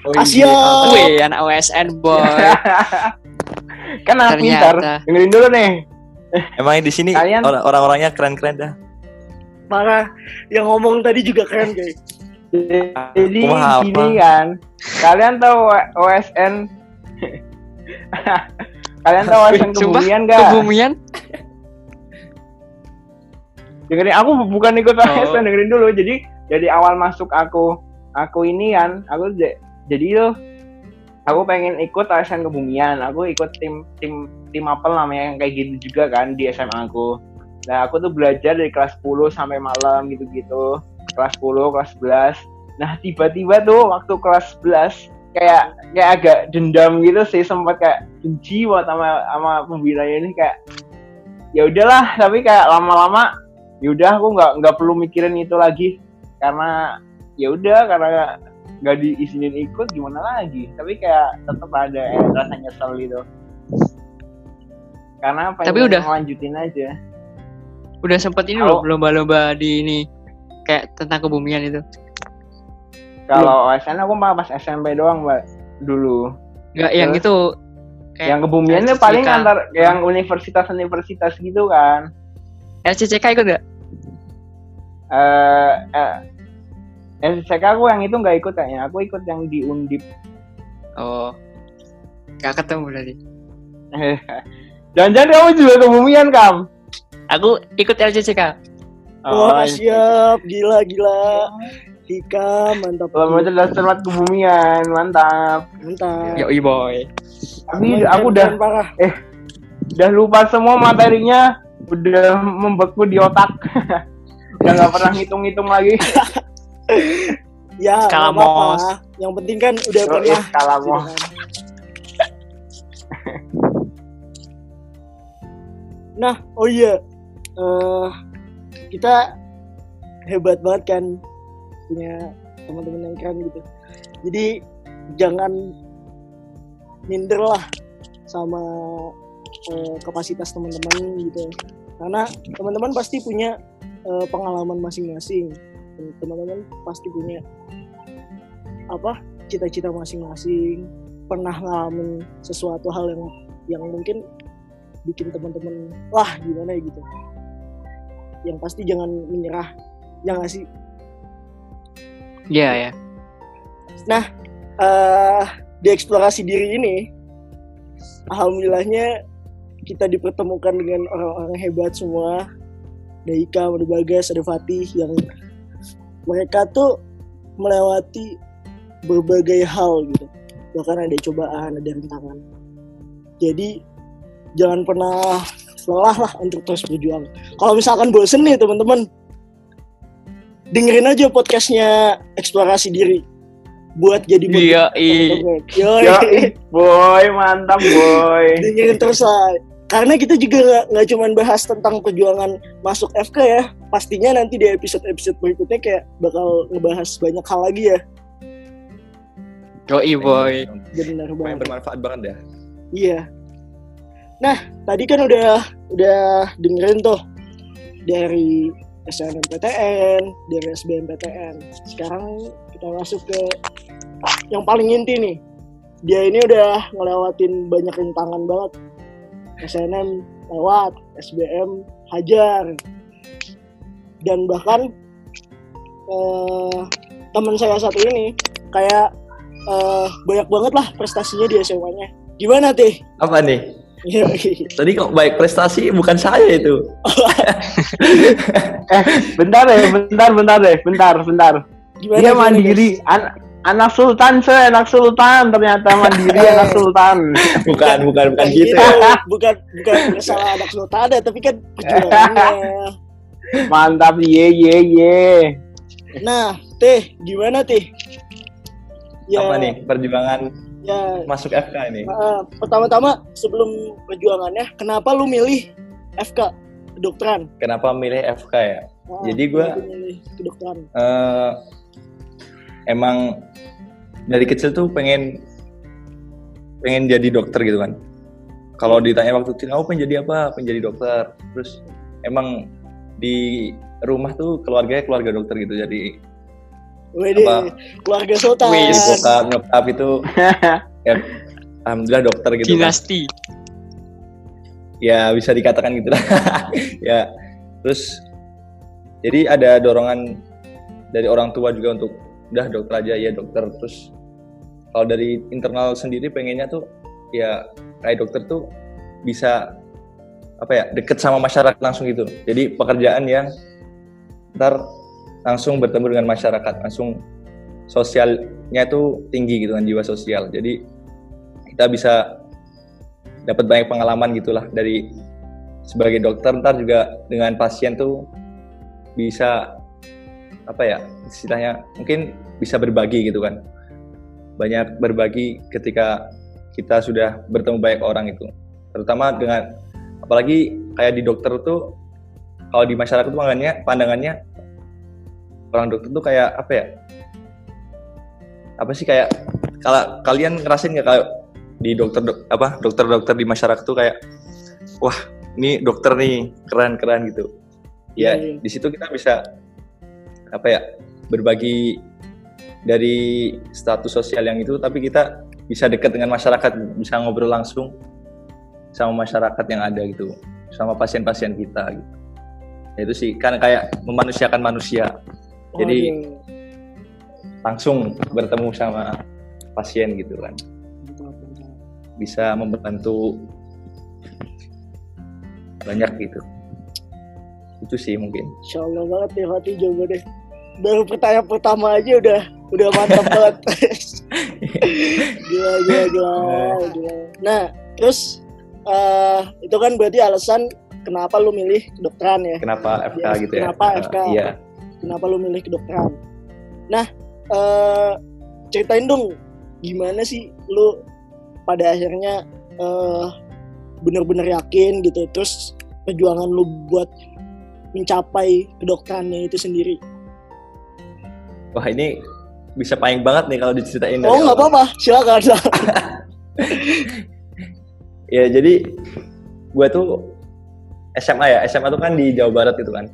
Oh, Asia. Wih, anak OSN boy. kan anak pintar. Dengerin dulu nih. Emang di sini Kalian- orang- orang-orangnya keren-keren dah. parah yang ngomong tadi juga keren guys Jadi apa? gini kan, kalian tahu OSN? kalian tahu OSN kebumian gak? Kebumian? dengerin aku bukan ikut Oh. OSN dengerin dulu jadi jadi awal masuk aku aku ini kan aku jadi itu aku pengen ikut OSN kebumian. Aku ikut tim tim tim apel namanya yang kayak gitu juga kan di SMA aku. Nah aku tuh belajar dari kelas 10 sampai malam gitu-gitu. Kelas 10 kelas 11 nah tiba-tiba tuh waktu kelas 11 kayak kayak agak dendam gitu sih sempat kayak benci banget sama sama pembinanya ini kayak ya udahlah tapi kayak lama-lama ya udah aku nggak nggak perlu mikirin itu lagi. Karena ya udah karena nggak diizinin ikut gimana lagi tapi kayak tetap ada eh, rasa nyesel gitu karena pengen Tapi udah. lanjutin aja Udah sempet ini loh lomba-lomba di ini kayak tentang kebumian itu. kalau OSN aku malah pas SMP doang mbak dulu Enggak yang itu kayak yang kebumian itu paling antar yang universitas-universitas gitu kan LCCK ikut enggak? eh eh SCK aku yang itu nggak ikut kayaknya aku ikut yang di Undip Oh. Gak ketemu berarti. Jangan-jangan kamu juga kebumian kam? Aku ikut LCCK. Oh, wah siap gila gila Dika mantap Selamat cerdas cermat kebumian, mantap. mantap Yo boy. Tapi aku udah parah udah lupa semua materinya, udah membeku di otak. udah nggak pernah ngitung-ngitung lagi. ya Skala yang penting kan udah Yoi, pernah. skala gitu mos. kan. nah oh iya. Eh, kita hebat banget kan punya teman-teman yang keren gitu. Jadi jangan minder lah sama eh, kapasitas teman-teman gitu. Karena teman-teman pasti punya eh, pengalaman masing-masing teman-teman pasti punya apa cita-cita masing-masing pernah ngalamin sesuatu hal yang yang mungkin bikin teman-teman wah gimana ya? gitu. Yang pasti jangan menyerah ya nggak sih? Iya ya. eh di eksplorasi diri ini alhamdulillahnya kita dipertemukan dengan orang-orang hebat semua. Ada Ika, ada Bagas, ada Fatih yang mereka tuh melewati berbagai hal gitu. Bahkan ada cobaan, ada rintangan. Jadi jangan pernah lelah lah untuk terus berjuang. Kalau misalkan bosen nih teman-teman dengerin aja podcastnya eksplorasi diri. Buat jadi Iya. Yo, boy, mantap boy. dengerin terus lah karena kita juga nggak nggak cuma bahas tentang perjuangan masuk FK ya pastinya nanti di episode-episode berikutnya kayak bakal ngebahas banyak hal lagi ya. Yo boy. benar Yang banget. bermanfaat banget ya. iya. Nah tadi kan udah udah dengerin tuh dari SNMPTN dari SBMPTN sekarang kita masuk ke yang paling inti nih. Dia ini udah ngelewatin banyak rintangan banget SNM lewat SBM hajar dan bahkan eh, teman saya satu ini kayak eh, banyak banget lah prestasinya di SMA-nya gimana teh Apa nih? Iya, Tadi kok baik prestasi bukan saya itu. Bentar deh, bentar, bentar deh, bentar, bentar. gimana Dia mandiri, An- anak sultan, se, anak sultan ternyata mandiri anak sultan. Bukan, bukan, bukan guys? gitu. bukan bukan masalah anak sultan ada tapi kan perjuangannya Mantap, ye ye ye. nah teh gimana teh ya Apa nih perjuangan ya masuk FK ini? uh, pertama-tama sebelum perjuangannya kenapa lu milih FK kedokteran Kenapa milih FK ya? Nah, Jadi milih kedokteran Eh, emang dari kecil tuh pengen pengen jadi dokter gitu kan. Kalau ditanya waktu kecil, kamu pengen jadi apa? Pengen jadi dokter. Terus emang di rumah tuh keluarganya keluarga dokter gitu. Jadi Wede, Apa? keluarga sultan Wih, jadi bokap nyokap itu ya alhamdulillah dokter gitu kan. Dinasti. ya bisa dikatakan gitu lah ya terus jadi ada dorongan dari orang tua juga untuk udah dokter aja. Ya dokter. Terus kalau dari internal sendiri pengennya tuh ya kayak dokter tuh bisa apa ya deket sama masyarakat langsung gitu. Jadi pekerjaan yang ntar langsung bertemu dengan masyarakat. Langsung sosialnya tuh tinggi gitu kan jiwa sosial. Jadi kita bisa dapat banyak pengalaman gitulah dari sebagai dokter. Ntar juga dengan pasien tuh bisa apa ya istilahnya mungkin bisa berbagi gitu kan. Banyak berbagi ketika kita sudah bertemu banyak orang itu. Terutama dengan apalagi kayak di dokter tuh kalau di masyarakat tuh pandangannya pandangannya orang dokter tuh kayak apa ya? Apa sih kayak kalau kalian ngerasain nggak kalau di dokter dok, apa dokter-dokter di masyarakat tuh kayak wah ini dokter nih keren-keren gitu. Ya Iya, iya. di situ kita bisa apa ya berbagi dari status sosial yang itu tapi kita bisa dekat dengan masyarakat bisa ngobrol langsung sama masyarakat yang ada gitu sama pasien-pasien kita gitu. Ya itu sih kan kayak memanusiakan manusia. Jadi Waduh, langsung bertemu sama pasien gitu kan. Bisa membantu banyak gitu. Itu sih mungkin. Insya Allah banget ya Fatih jawabannya baru pertanyaan pertama aja udah udah mantap banget. gila, gila, gila, gila. Nah, terus eh itu kan berarti alasan kenapa lu milih kedokteran ya? Kenapa FK Yes, gitu ya? kenapa FK? Iya. Kenapa lu milih kedokteran? Nah, eh ceritain dong gimana sih lu pada akhirnya eh bener-bener yakin gitu terus perjuangan lu buat mencapai kedokterannya itu sendiri. Wah ini bisa paling banget nih kalau diceritain. Oh nggak apa-apa, silakan. Ya jadi gue tuh SMA ya, SMA tuh kan di Jawa Barat gitu kan.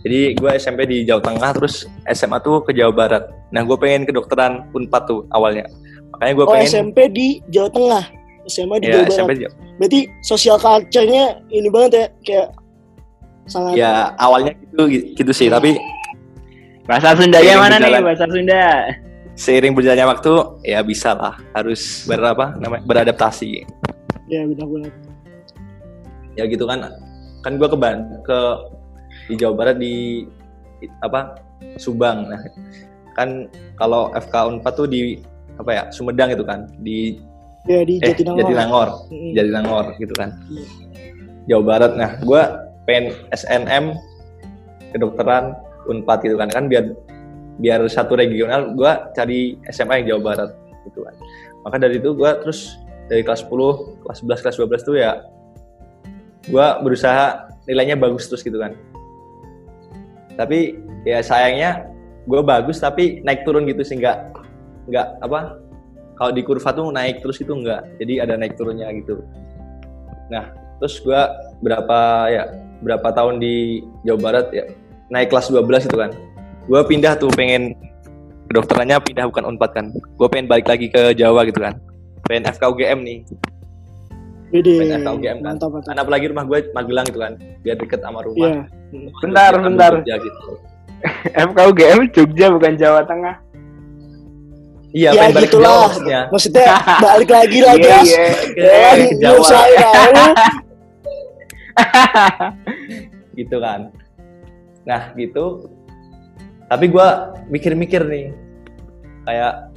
Jadi gue SMP di Jawa Tengah, terus SMA tuh ke Jawa Barat. Nah gue pengen kedokteran Unpad tuh awalnya. Makanya gue Oh pengen. SMP di Jawa Tengah, SMA di ya, Jawa Barat. SMP di Berarti sosial culture-nya ini banget ya, kayak sangat. Ya awalnya gitu gitu sih, tapi Bahasa Sundanya Seiring mana nih berjalan. bahasa Sunda? seiring berjalannya waktu ya bisa lah harus berapa namanya beradaptasi. Ya benar-benar. Ya gitu kan. Kan gue ke Ban ke di Jawa Barat di apa Subang. Nah kan kalau FK Unpad tuh di apa ya Sumedang itu kan di Ya di eh Jatinangor. Jatinangor Mm-mm. Jatinangor gitu kan Iya. Jawa Barat nah gue pengen SNM kedokteran Unpad gitu kan. Kan biar biar satu regional gue cari SMA yang Jawa Barat gitu kan. Maka dari itu gue terus dari kelas 10 kelas 11 kelas 12 tuh ya gue berusaha nilainya bagus terus gitu kan. Tapi ya sayangnya gue bagus tapi naik turun gitu sih nggak nggak apa kalau di kurva tuh naik terus itu enggak jadi ada naik turunnya gitu. Nah terus gue berapa ya berapa tahun di Jawa Barat ya naik kelas 12 itu kan gue pindah tuh pengen kedokterannya pindah bukan unpad kan gue pengen balik lagi ke Jawa gitu kan pengen FKUGM nih Bede. pengen FKUGM kan Mantap, mantap. kan apalagi rumah gue Magelang gitu kan biar deket sama rumah Iya. Bentar, Jogja, bentar. Jogja gitu. FKUGM Jogja bukan Jawa Tengah. iya Ya pengen balik ke gitulah. Jawa maksudnya Maksudnya balik lagi lah Iya, guys. iya. Ya kan, ke Jawa. nyusahin aku. gitu kan nah gitu. Tapi gua mikir-mikir nih. Kayak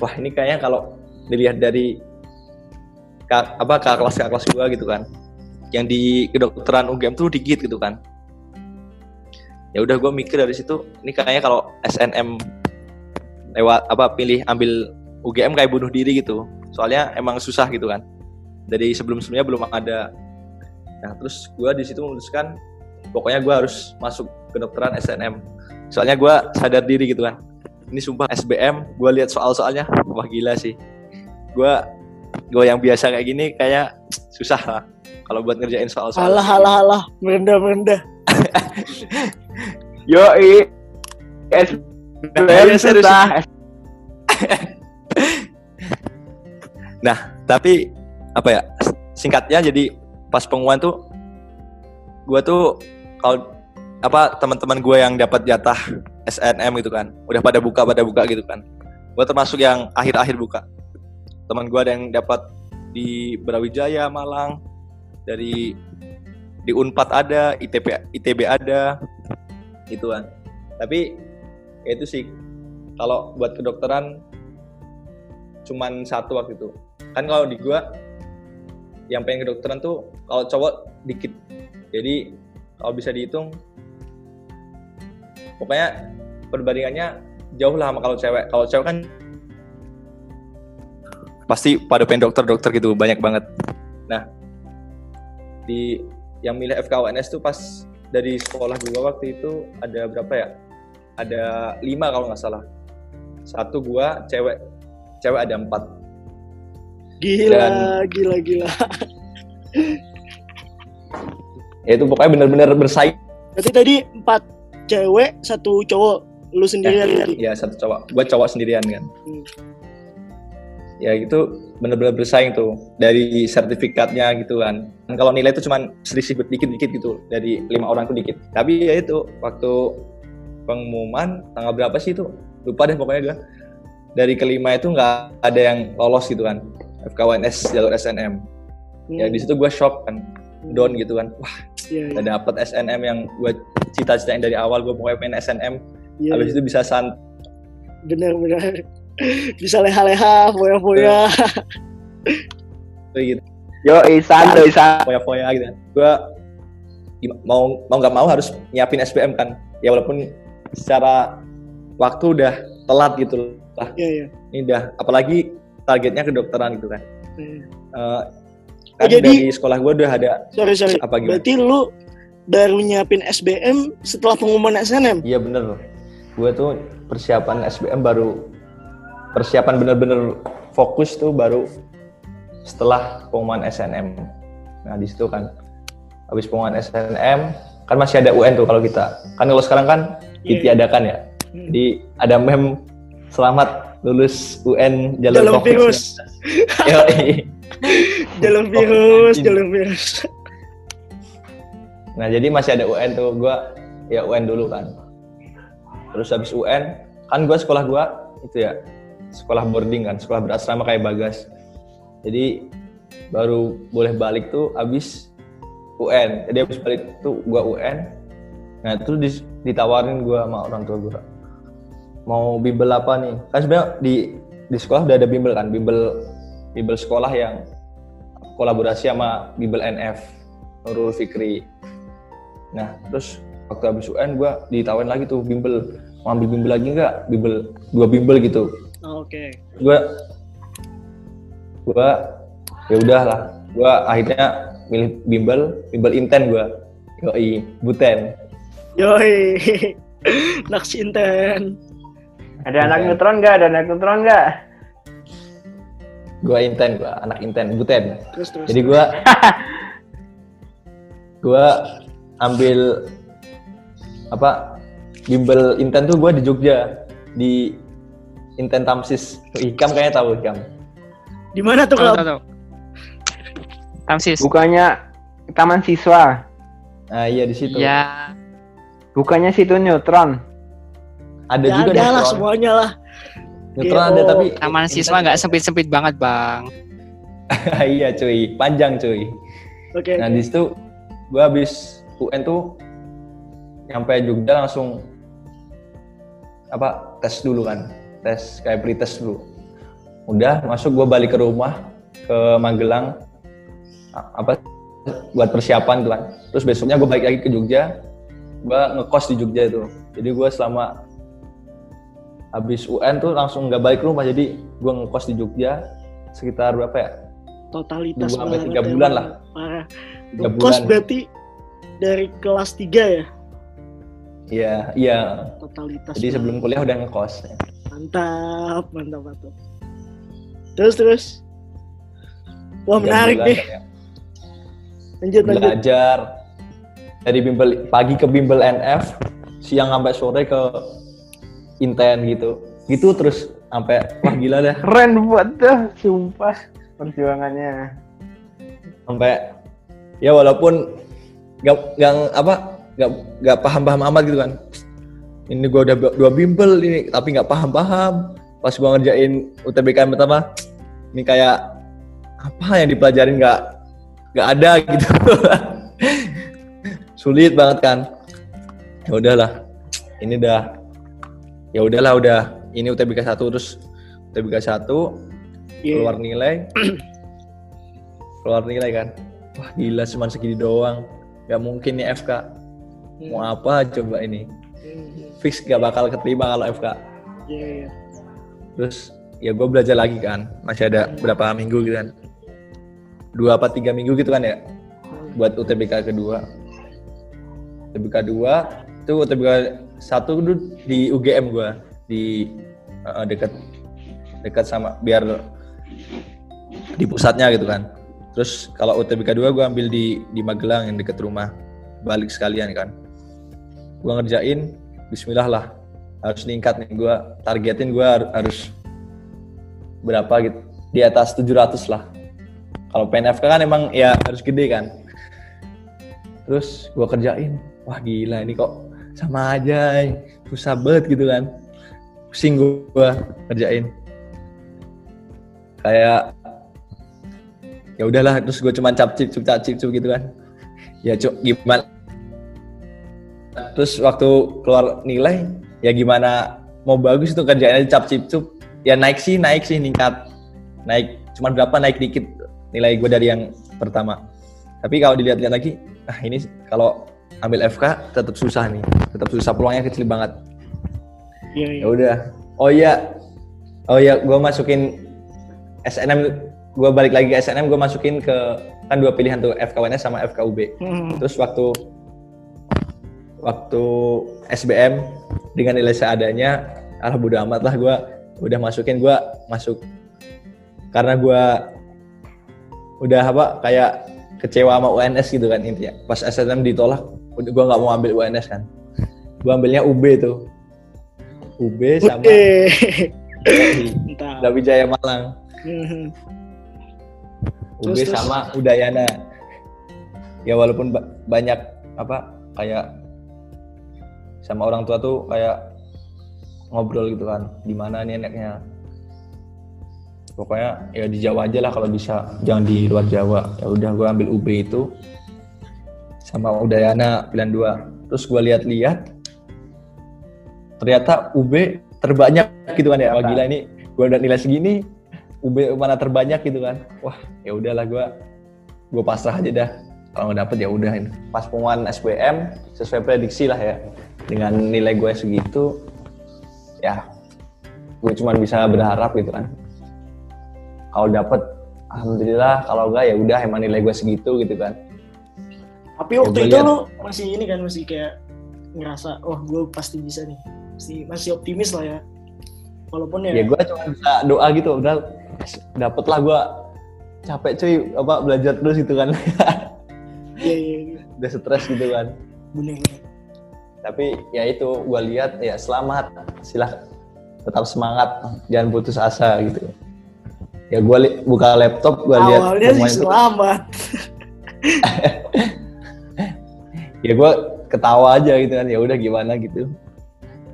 wah ini kayaknya kalau dilihat dari kak, apa kakak kelas kakak kelas gua gitu kan. Yang di kedokteran UGM tuh dikit gitu kan. Ya udah gue mikir dari situ ini kayaknya kalau SNM lewat apa pilih ambil UGM kayak bunuh diri gitu. Soalnya emang susah gitu kan. Dari sebelum sebelumnya belum ada. Nah terus gue di situ memutuskan pokoknya gue harus masuk kedokteran SNM soalnya gue sadar diri gitu kan ini sumpah SBM gue lihat soal-soalnya wah gila sih gue gue yang biasa kayak gini kayak susah lah kalau buat ngerjain soal-soal Alah, alah, alah. Merendah, merendah. Yo, i. SBM susah. tapi apa ya singkatnya jadi pas pengumuman tuh gue tuh kalau apa teman-teman gue yang dapat jatah SNM gitu kan udah pada buka pada buka gitu kan. Gue termasuk yang akhir-akhir buka. Teman gue ada yang dapat di Brawijaya Malang dari di Unpad ada ITB ITB ada gitu kan. Tapi ya itu sih kalau buat kedokteran cuman satu waktu itu. Kan kalau di gua yang pengen kedokteran tuh kalau cowok dikit jadi kalau bisa dihitung pokoknya perbandingannya jauh lah sama kalau cewek. Kalau cewek kan pasti pada pengen dokter dokter gitu banyak banget. Nah di yang milih FKUNS tuh pas dari sekolah gua waktu itu ada berapa ya? Ada lima kalau nggak salah. Satu gua cewek. Cewek ada empat. Gila, Dan- gila, gila. Ya itu pokoknya bener-bener bersaing. Berarti tadi empat cewek, satu cowok. Lu sendirian tadi. ya satu cowok. Gua cowok sendirian kan? Hmm. ya itu bener-bener bersaing tuh. Dari sertifikatnya gitu kan. Dan kalau nilai itu cuman selisih dikit-dikit gitu. Dari lima orang tuh dikit. Tapi ya itu waktu pengumuman tanggal berapa sih itu? Lupa deh pokoknya gua. Dari kelima itu nggak ada yang lolos gitu kan. FKWNS jalur SNM ya Hmm. di situ gue shock kan down gitu kan wah Iya, iya. udah dapet SNM yang gue cita-citain dari awal gue pokoknya pengen SNM Iya, habis iya. itu bisa sant benar-benar bisa leha-leha, foya-foya. gitu Yo, santai santai. foya-foya gitu kan gue mau mau nggak mau harus nyiapin SBM kan ya walaupun secara waktu udah telat gitu lah Iya, iya. ini udah apalagi targetnya kedokteran gitu kan Hmm. Eh, Oh, kan jadi- dari sekolah gue udah ada Sorry, sorry. apa gimana Berarti lu baru nyiapin SBM setelah pengumuman SNM? iya bener gue tuh persiapan SBM baru persiapan bener-bener fokus tuh baru setelah pengumuman SNM nah di situ kan habis pengumuman SNM kan masih ada UN tuh kalau kita kan kalau sekarang kan Iya, ditiadakan ya Hmm. Jadi ada meme selamat lulus UN jalur Jalur COVID-19. virus. Jalur Oh, virus, jalur virus. Nah jadi masih ada UN tuh gua ya UN dulu kan. Terus habis UN kan gua sekolah gua itu ya sekolah boarding kan, sekolah berasrama kayak Bagas. Jadi baru boleh balik tuh habis UN. Jadi habis balik tuh gua UN. Nah terus ditawarin gua sama orang tua gua mau bimbel apa nih? Kan sebenarnya di di sekolah udah ada bimbel kan, bimbel bimbel sekolah yang kolaborasi sama bimbel NF Nurul Fikri. Nah, terus waktu habis UN gua ditawarin lagi tuh bimbel, mau ambil bimbel lagi nggak? Bimbel dua bimbel gitu. Oke. Gua gua ya udahlah. Gua akhirnya milih bimbel, bimbel inten gua. Yoi, buten. Yoi. Naksinten. Ada anak neutron nggak? Ada anak neutron nggak? Gua inten gua, anak inten, buten. Terus terus. Jadi gua gua ambil apa bimbel inten tuh gua di Jogja di Inten Tamsis Ikam kayaknya tahu Ikam di mana tuh kalau tahu. Tamsis. Bukannya taman siswa. nah iya di situ Ya, Bukannya situ neutron. ada ya juga ada lah neutron semuanya lah. Neutron ada GO. tapi taman siswa nggak sempit-sempit banget, Bang. iya cuy. Panjang cuy. Oke. nah di situ gua habis UN tuh nyampe Jogja langsung apa tes dulu kan. Tes kayak pretest dulu. Udah masuk gua balik ke rumah ke Magelang. Apa buat persiapan tuh kan. Terus besoknya gue balik lagi ke Jogja. Gue ngekos di Jogja itu. Jadi gue selama habis UN tuh langsung nggak balik rumah jadi gue ngekos di Jogja sekitar berapa ya Totalitas dua sampai tiga bulan lah. Parah. tiga Kos bulan berarti dari kelas 3 ya? iya iya Totalitas. jadi banget. sebelum kuliah udah ngekos Mantap, mantap, mantap. Terus terus. Wah Tiga menarik bulan nih. ya. Lanjut lanjut. belajar dari bimbel pagi ke bimbel NF siang sampai sore ke inten gitu. Gitu terus sampai wah gila dah. Keren buat tuh, sumpah perjuangannya. sampai ya walaupun nggak nggak apa nggak nggak paham paham amat gitu kan. Ini gua udah dua bimbel ini tapi nggak paham paham pas gua ngerjain UTBK yang pertama ini kayak apa yang dipelajarin nggak nggak ada gitu. Sulit banget kan. Ya udahlah ini udah ya udahlah udah. Ini UTBK satu terus UTBK satu Iya. keluar nilai. Keluar nilai kan? Wah gila cuma segini doang. Nggak mungkin nih FK mau apa coba ini? Hmm, fix gak bakal keterima kalau FK Iya iya. terus ya gue belajar lagi kan. Masih ada berapa minggu gitu kan. Dua apa tiga minggu gitu kan ya? Buat UTBK kedua. UTBK dua itu UTBK satu dulu di UGM gue di eh, dekat dekat sama biar di pusatnya gitu kan. Terus kalau UTBK 2 gue ambil di di Magelang yang dekat rumah balik sekalian kan. Gue ngerjain Bismillah lah harus meningkat nih gue targetin gue harus berapa gitu di atas 700 lah. Kalau PNFK kan emang ya harus gede kan. Terus gue kerjain wah gila ini kok sama aja susah banget gitu kan. Pusing gue kerjain kayak ya udahlah terus gue cuma cap cip cap cip cip gitu kan. Ya cuk gimana? Terus waktu keluar nilai ya gimana mau bagus itu kerjaannya cap cip cup. Ya naik sih naik sih meningkat naik cuman berapa naik dikit nilai gue dari yang pertama. Tapi kalau dilihat-lihat lagi ah ini kalau ambil FK tetap susah nih. Tetap susah peluangnya kecil banget. Iya, iya. ya udah. Oh iya. Oh iya gue masukin SNM gue balik lagi ke SNM gue masukin ke kan dua pilihan tuh FKWNS sama FKUB Hmm. terus waktu waktu SBM dengan nilai seadanya alah bodo amat lah gue udah masukin gue masuk. Karena gue udah apa kayak kecewa sama UNS gitu kan intinya. Pas SNM ditolak gue nggak mau ambil UNS kan. Gue ambilnya UB tuh. UB sama. Brawijaya Malang. Hmm. UB Terus, terus. sama Udayana. Ya walaupun ba- banyak apa kayak sama orang tua tuh kayak ngobrol gitu kan di mana nih enaknya. Pokoknya ya di Jawa aja lah kalau bisa. Jangan di luar Jawa. Ya udah gue ambil UB itu sama Udayana pilihan dua. Terus gue lihat-lihat ternyata UB terbanyak gitu kan ya. Wah gila ini gue udah nilai segini UB mana terbanyak gitu kan. Wah ya udahlah gue gue pasrah aja dah. Kalau nggak dapet ya udah ini. Pas pengumuman SBM sesuai prediksi lah ya. Dengan nilai gue segitu ya gue cuma bisa berharap gitu kan. Kalau dapet alhamdulillah. Kalau enggak ya udah emang nilai gue segitu gitu kan Tapi Ya, waktu itu lu masih ini kan masih kayak ngerasa, oh gue pasti bisa nih. Masih masih optimis lah ya. Walaupun ya, ya gue cuma bisa doa gitu udah dapet lah gue capek cuy apa belajar terus gitu kan iya iya iya. udah stres gitu kan bener. tapi ya itu gue lihat ya selamat silah tetap semangat jangan putus asa gitu ya gue buka laptop gue lihat Awalnya sih selamat. ya gue ketawa aja gitu kan. Ya udah gimana gitu.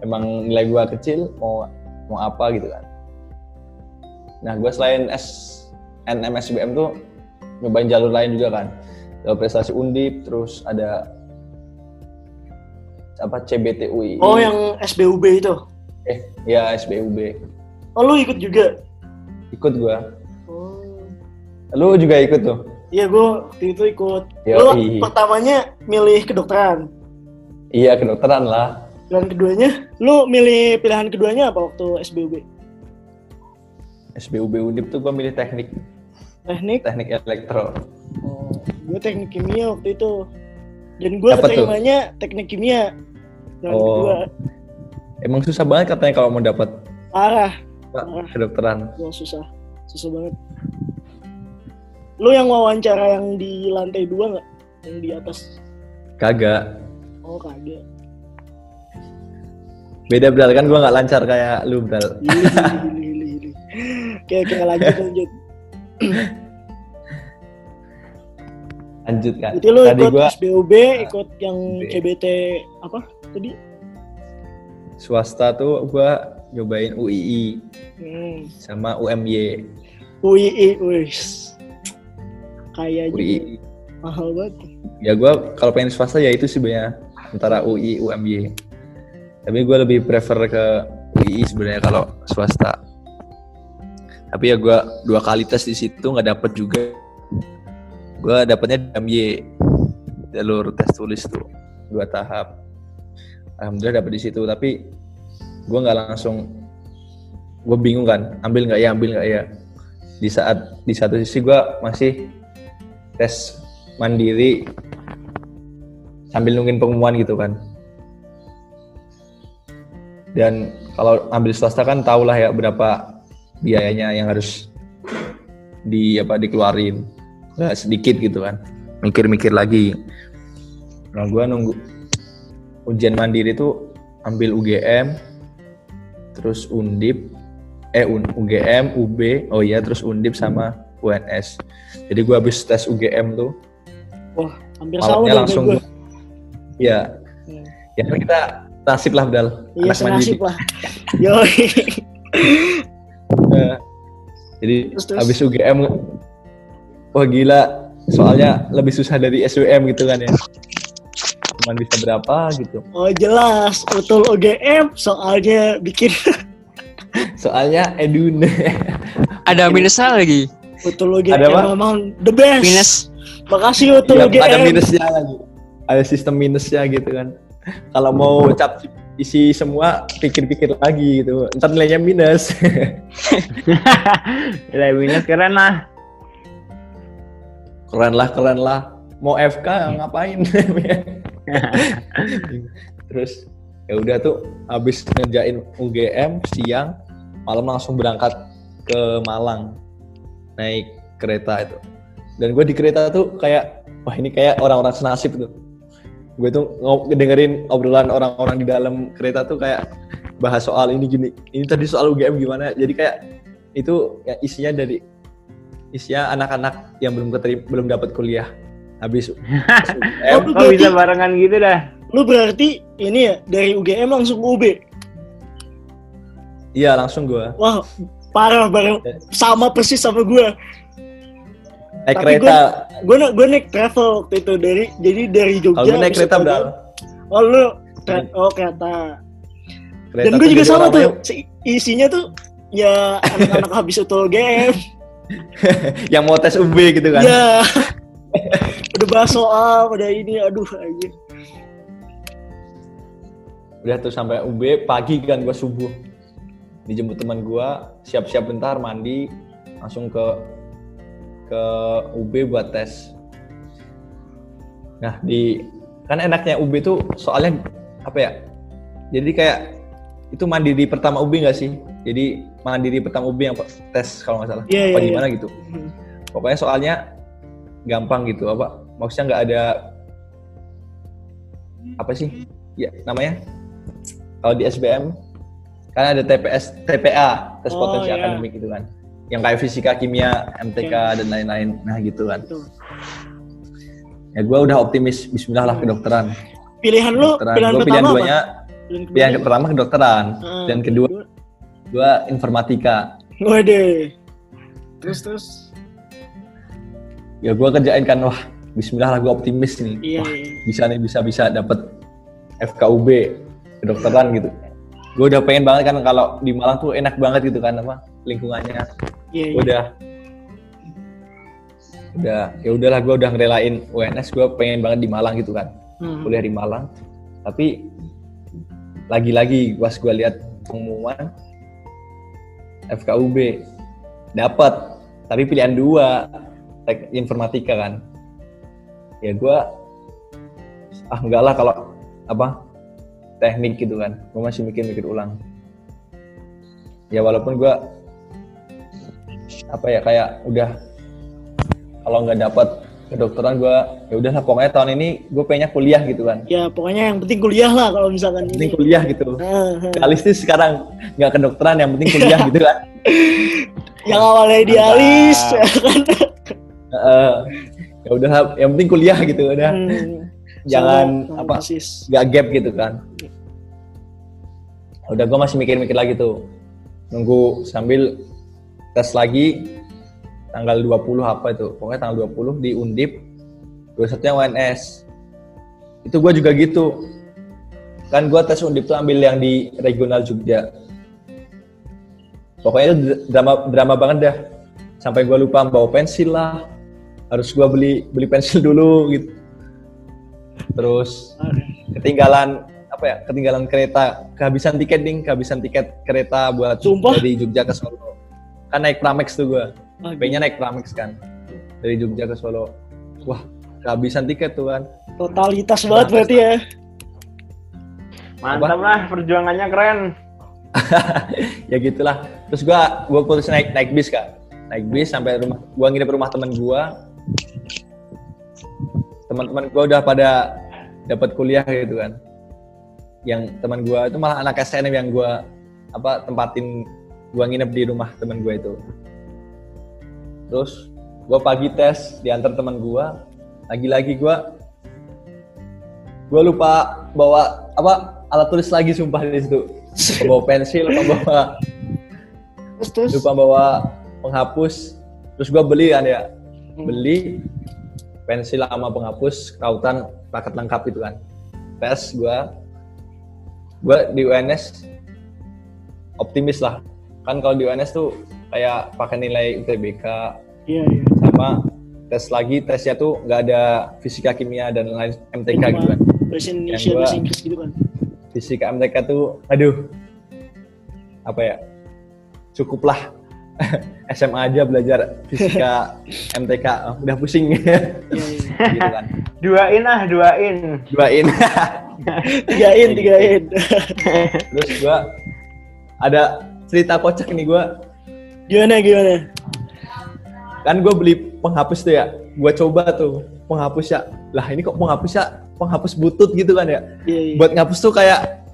Emang nilai gue kecil mau mau apa gitu kan. Nah gue selain S NMSBM tuh nyobain jalur lain juga kan. Jalur prestasi undip terus ada apa CBTUI Oh yang SBUB itu. eh ya SBUB Oh lu ikut juga? ikut gue Oh. lu juga ikut tuh Iya gue waktu itu ikut. Yoi. Lu pertamanya milih kedokteran. iya kedokteran lah Pilihan keduanya, lu milih pilihan keduanya apa waktu SBUB? SBUB undip tuh gue milih teknik Teknik? teknik elektro Oh, gue teknik kimia waktu itu. Dan gue Dapet tuh? keterimanya teknik kimia. Oh. kedua. emang susah banget katanya kalau mau dapat Parah, Parah. kedokteran gue susah. Susah banget. Lu yang wawancara yang di lantai dua nggak? Yang di atas? kagak Oh kagak. beda bral kan gue nggak lancar kayak lu bral hili, hili, hili. Oke, oke, lanjut, lanjut. lanjut kan Berarti lu tadi ikut gue SBUB, ikut yang. CBT apa tadi? swasta tuh gue nyobain UII Hmm. sama UMY UII, wis. Kayaknya UII mahal banget. ya gue kalau pengen swasta ya itu sih sebenarnya antara UI UMY tapi gue lebih prefer ke UI sebenarnya kalau swasta. Tapi ya gue dua kali tes di situ nggak dapet juga. Gue dapetnya di UMY jalur tes tulis tuh dua tahap. Alhamdulillah dapet di situ. Tapi gue nggak langsung gue bingung kan ambil nggak ya ambil nggak ya. Di saat di satu sisi gue masih tes mandiri sambil nungguin pengumuman gitu kan. Dan kalau ambil swasta kan tau lah ya berapa biayanya yang harus di apa dikeluarin. Nggak sedikit gitu kan. Mikir-mikir lagi. Nah gue nunggu ujian mandiri tuh ambil UGM terus undip eh UGM UB oh iya terus undip sama UNS jadi gue habis tes UGM tuh Wah, hampir sama malamnya dong langsung gue. ya Hmm. ya kan kita nasib lah Bdal Iya, senasib lah. Yoi. Eh, jadi Terus, terus. habis UGM wah gila soalnya lebih susah dari SWM gitu kan ya cuman bisa berapa gitu Oh jelas, betul OGM soalnya bikin soalnya edun Ada minusnya lagi. Betul OGM Ada apa? memang the best. Minus. Makasih betul ya, ada minusnya lagi. Ada sistem minusnya gitu kan. Kalau mau cap isi semua pikir-pikir lagi gitu. Ntar nilainya minus. Nilai minus keren lah. keren lah keren lah. Mau FK ngapain? Terus ya udah tuh habis ngerjain UGM siang malam langsung berangkat ke Malang naik kereta itu. Dan gue di kereta tuh kayak wah ini kayak orang-orang senasib tuh. Gue tuh dengerin obrolan orang-orang di dalam kereta tuh kayak bahas soal ini gini. Ini tadi soal UGM gimana? Jadi kayak itu ya isinya dari isinya anak-anak yang belum keterima belum dapat kuliah. Habis Oh, UGM lu Kok bisa berarti, barengan gitu dah? lu berarti ini ya dari UGM langsung ke UB. iya langsung gue Wah, parah bareng sama persis sama gue. naik Tapi kereta Gue na gue naik travel waktu itu dari jadi dari Jogja. kalau naik kereta udah Oh lu oh kereta. kereta Dan gue juga sama tuh. Si- Isinya tuh ya anak-anak habis itu UGM. yang mau tes UB gitu kan Ya. udah bahas soal, udah ini, aduh aja. udah tuh sampai UB pagi kan gue subuh dijemput teman gue siap-siap bentar mandi langsung ke ke UB buat tes. Nah di kan enaknya UB tuh soalnya apa ya? Jadi kayak itu mandiri pertama UB nggak sih? Jadi mandiri pertama UB yang tes kalau nggak salah. Iya, apa iya, gimana gitu? Hmm. pokoknya soalnya gampang gitu apa? Maksudnya nggak ada apa sih? Ya namanya? Kalau di SBM kan ada TPS TPA tes Oh, potensi iya. akademik gitu kan. Yang kayak fisika kimia MTK dan lain-lain. Nah gitu kan. Betul. ya gue udah optimis. Bismillah lah kedokteran. Pilihan lu, kedokteran. pilihan gue pertama pilihan apa? duanya Pilihan pilihan pertama kedokteran. Ah, dan kedua gue informatika. Waduh. Terus terus. ya gue kerjain kan wah Bismillah lah gue optimis nih. Iya, wah iya. bisa nih bisa bisa dapet FKUB kedokteran gitu gue udah pengen banget kan kalau di Malang tuh enak banget gitu kan apa lingkungannya. Iya, iya. udah. Udah ya udahlah gue udah ngerelain UNS gue pengen banget di Malang gitu kan. Hmm. kuliah di Malang. Tapi lagi-lagi pas gue lihat pengumuman FKUB dapat tapi pilihan dua tek informatika kan. Ya gue ah enggak lah kalau apa teknik gitu kan gue masih mikir-mikir ulang ya walaupun gue apa ya kayak udah kalau nggak dapat kedokteran gue ya udahlah pokoknya tahun ini gue pengennya kuliah gitu kan Ya pokoknya yang penting kuliah lah kalau misalkan penting ini. kuliah gitu Ah, ah. realistis sekarang nggak kedokteran yang penting kuliah gitu kan Yang awalnya idealis, ya kan? Heeh. ya udah yang penting kuliah gitu udah Hmm. jangan apa persis. nggak gap gitu kan udah gue masih mikir-mikir lagi tuh. Nunggu sambil tes lagi tanggal 20 apa itu. Pokoknya tanggal 20 di Undip 21 yang UNS itu gue juga gitu. Kan gue tes Undip tuh ambil yang di regional Jogja. Pokoknya itu drama drama banget dah. Sampai gue lupa bawa pensil lah. Harus gue beli beli pensil dulu gitu. Terus ketinggalan apa ya ketinggalan kereta kehabisan tiket ding. Kehabisan tiket kereta buat Sumpah? dari Jogja ke Solo. Kan naik Pramex tuh gue Ah, pengennya naik Pramex kan. Dari Jogja ke Solo. Wah kehabisan tiket tuh kan. Totalitas banget berarti ya. Mantap lah, perjuangannya keren. ya gitulah. Terus gua gua putus naik naik bis kak. Naik bis sampai rumah gua nginep rumah teman gua. Teman-teman gua udah pada dapat kuliah gitu kan yang teman gua itu malah anak SNM yang gua apa tempatin gua nginep di rumah teman gua itu. Terus gua pagi tes diantar teman gua lagi-lagi gua gua lupa bawa apa alat tulis lagi sumpah di situ. Lupa bawa pensil lupa bawa Terus lupa bawa penghapus. Terus gua beli kan ya Hmm. beli pensil sama penghapus rautan paket lengkap itu kan. Tes gue gue di UNS optimis lah kan kalau di UNS tuh kayak pakai nilai UTBK Iya, iya. sama tes lagi tesnya tuh nggak ada fisika kimia dan lain MTK Cuma gitu kan Bahasa Indonesia, Yang gua- bahasa Inggris gitu kan. fisika MTK tuh aduh apa ya cukuplah SMA aja belajar fisika MTK oh, udah pusing Iya, iya. gitu kan Duain ah, duain. duain Tigain, tigain. terus gua ada cerita kocak nih gua Gimana, gimana? kan gue beli penghapus tuh ya gue coba tuh penghapus ya lah ini kok penghapus ya penghapus butut gitu kan ya Iya, iya. buat ngapus tuh kayak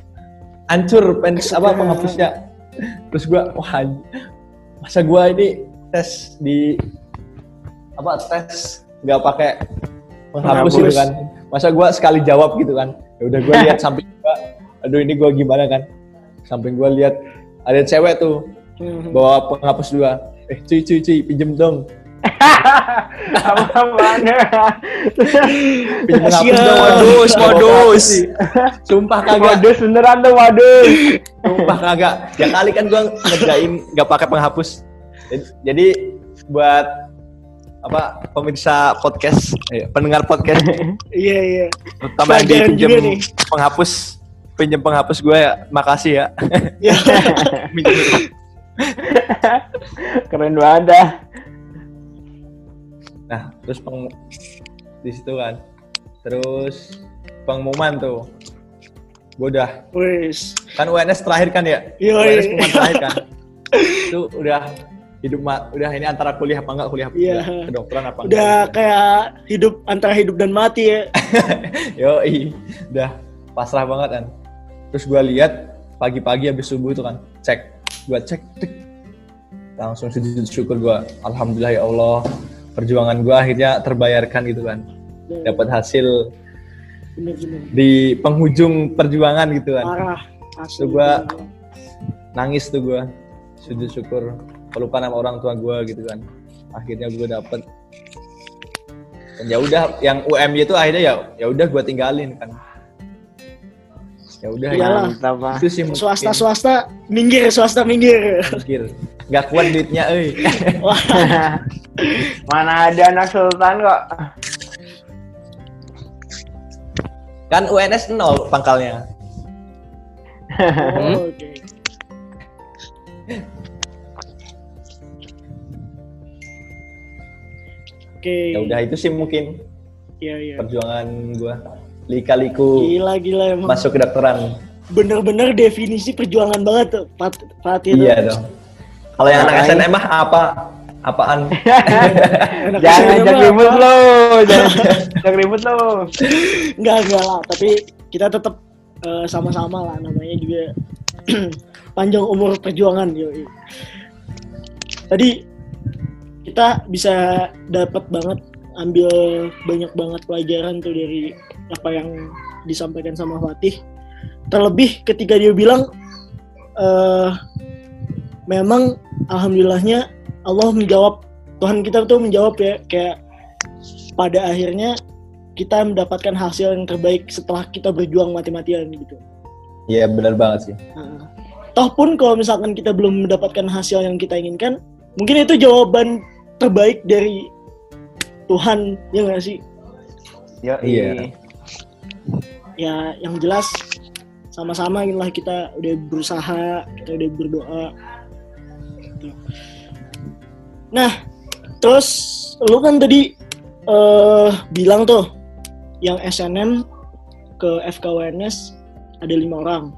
hancur pen apa penghapusnya terus gue wah masa gue ini tes di apa tes nggak pakai penghapus gitu Penghapus. kan masa gue sekali jawab gitu kan ya udah gue lihat samping gue aduh ini gue gimana kan samping gue lihat ada cewek tuh Hmm. bawa penghapus dua eh cuy cuy cuy pinjem dong Apa mana? pinjem penghapus dong Modus, modus. sumpah kagak Wadus beneran tuh wadus. Sumpah kagak. Ya kali kan gua ngerjain nggak pakai penghapus. Jadi buat apa pemirsa podcast, eh, pendengar podcast, Iya, iya. terutama yang nih. penghapus, pinjem penghapus gue ya, makasih ya. Iya. Keren banget dah. Nah, terus peng di situ kan, terus pengumuman tuh, gue udah Wes. kan UNS terakhir kan ya, Iya, UNS pengumuman terakhir kan, itu udah hidup udah ini antara kuliah apa enggak kuliah Iya. udah kedokteran apa Udah enggak. kayak hidup antara hidup dan mati ya. Yo, udah pasrah banget kan. Terus gue lihat pagi-pagi habis subuh itu kan, cek, gue cek, tik. langsung sujud syukur gue, alhamdulillah ya Allah, perjuangan gue akhirnya terbayarkan gitu kan, dapat hasil di penghujung perjuangan gitu kan, Parah. Asli. Tuh gua- nangis tuh gue, sujud syukur, pelukan sama orang tua gue gitu kan, akhirnya gue dapet. Dan ya udah, yang UMY itu akhirnya ya, ya udah gue tinggalin kan. Ya udah ya. Itu sih mungkin Swasta swasta minggir, swasta minggir. mikir nggak kuat duitnya euy Wah, Mana ada anak sultan kok. kan UNS nol pangkalnya oh, oke. Oke. ya udah itu sih mungkin Iya, iya. perjuangan gua lika-liku Gila, gila emang. masuk kedokteran Bener-bener definisi perjuangan banget tuh, Pat Fatih. tuh. iya dong kalau yang anak SNM mah apa apaan Anak Jangan apa? ribut lo, jangan ajak ribut lo. Enggak, enggak lah. Tapi kita tetap eh, sama-sama lah. Namanya juga panjang umur perjuangan. Yoi. Tadi kita bisa dapat banget ambil banyak banget pelajaran tuh dari apa yang disampaikan sama Fatih. Terlebih ketika dia bilang eh memang alhamdulillahnya Allah menjawab Tuhan kita tuh menjawab ya kayak pada akhirnya kita mendapatkan hasil yang terbaik setelah kita berjuang mati-matian gitu. iya benar banget sih Nah, toh pun kalau misalkan kita belum mendapatkan hasil yang kita inginkan, mungkin itu jawaban terbaik dari Tuhan, ya nggak sih? Yo, Iya. Ya, yang jelas sama-sama inilah kita udah berusaha, kita udah berdoa. Gitu. Nah, terus lu kan tadi eh bilang tuh yang SNM ke FKWNS ada lima orang.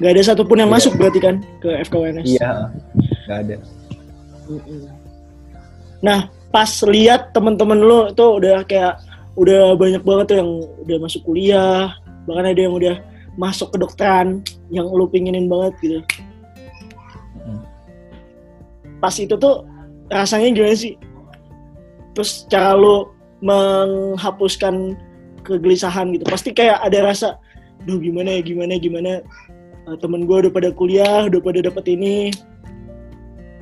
Gak ada satupun yang Iya. masuk berarti kan ke FKWNS. iya nggak ada Mm-mm. Nah, pas lihat teman-teman lu itu udah kayak udah banyak banget tuh yang udah masuk kuliah, bahkan ada yang udah masuk kedokteran yang lu pinginin banget gitu. Pas itu tuh rasanya gimana sih? Terus cara lu menghapuskan kegelisahan gitu. Pasti kayak ada rasa, duh gimana ya, gimana, gimana. Eh, temen gue udah pada kuliah, udah pada dapet ini,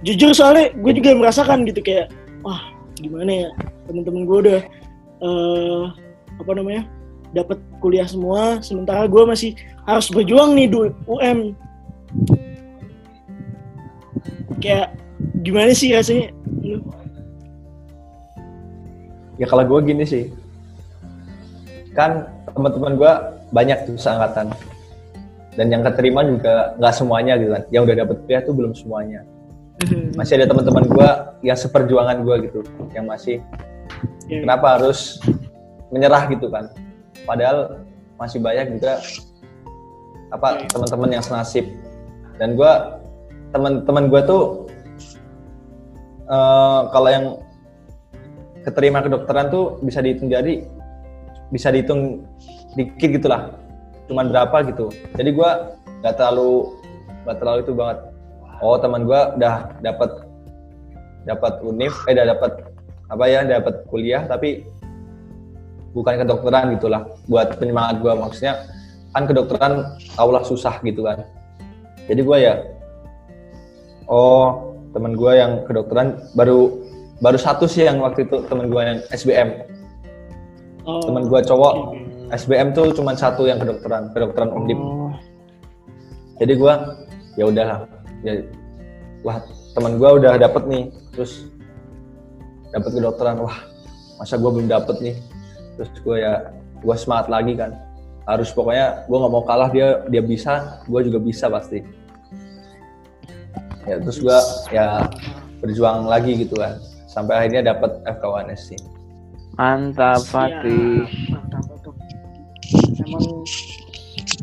jujur soalnya gue juga merasakan gitu kayak wah gimana ya temen-temen gue udah eh apa namanya dapat kuliah semua sementara gue masih harus berjuang nih di UM kayak gimana sih rasanya? Lu? Ya kalau gue gini sih, kan teman-teman gue banyak tuh seangkatan, dan yang keterima juga nggak semuanya gitu kan. Yang udah dapet kuliah tuh belum semuanya. Masih ada teman-teman gue yang seperjuangan gue gitu, yang masih Ya, kenapa harus menyerah gitu kan? Padahal masih banyak juga apa teman-teman yang senasib. Dan gue teman-teman gue tuh eh, kalau yang keterima kedokteran tuh bisa dihitung jari bisa dihitung dikit gitulah. Cuman berapa gitu. Jadi gue nggak terlalu nggak terlalu itu banget oh teman gue udah dapat dapat univ eh udah dapat apa ya dapat kuliah tapi bukan kedokteran gitulah buat penyemangat gue maksudnya kan kedokteran Allah susah gitu kan. Jadi gue ya oh teman gue yang kedokteran baru baru satu sih yang waktu itu teman gue yang SBM oh, teman gue cowok. SBM tuh cuma satu yang kedokteran kedokteran undip. Oh, jadi gue ya udahlah ya wah teman gue udah dapet nih. Terus dapet kedokteran. Wah masa gue belum dapet nih? Terus gue ya gue semangat lagi kan. Harus pokoknya gue nggak mau kalah dia dia bisa gue juga bisa pasti. Ya terus gue ya berjuang lagi gitu kan. Sampai akhirnya dapet FKUNS sih. Mantap. Fatih. mantap mantap. Emang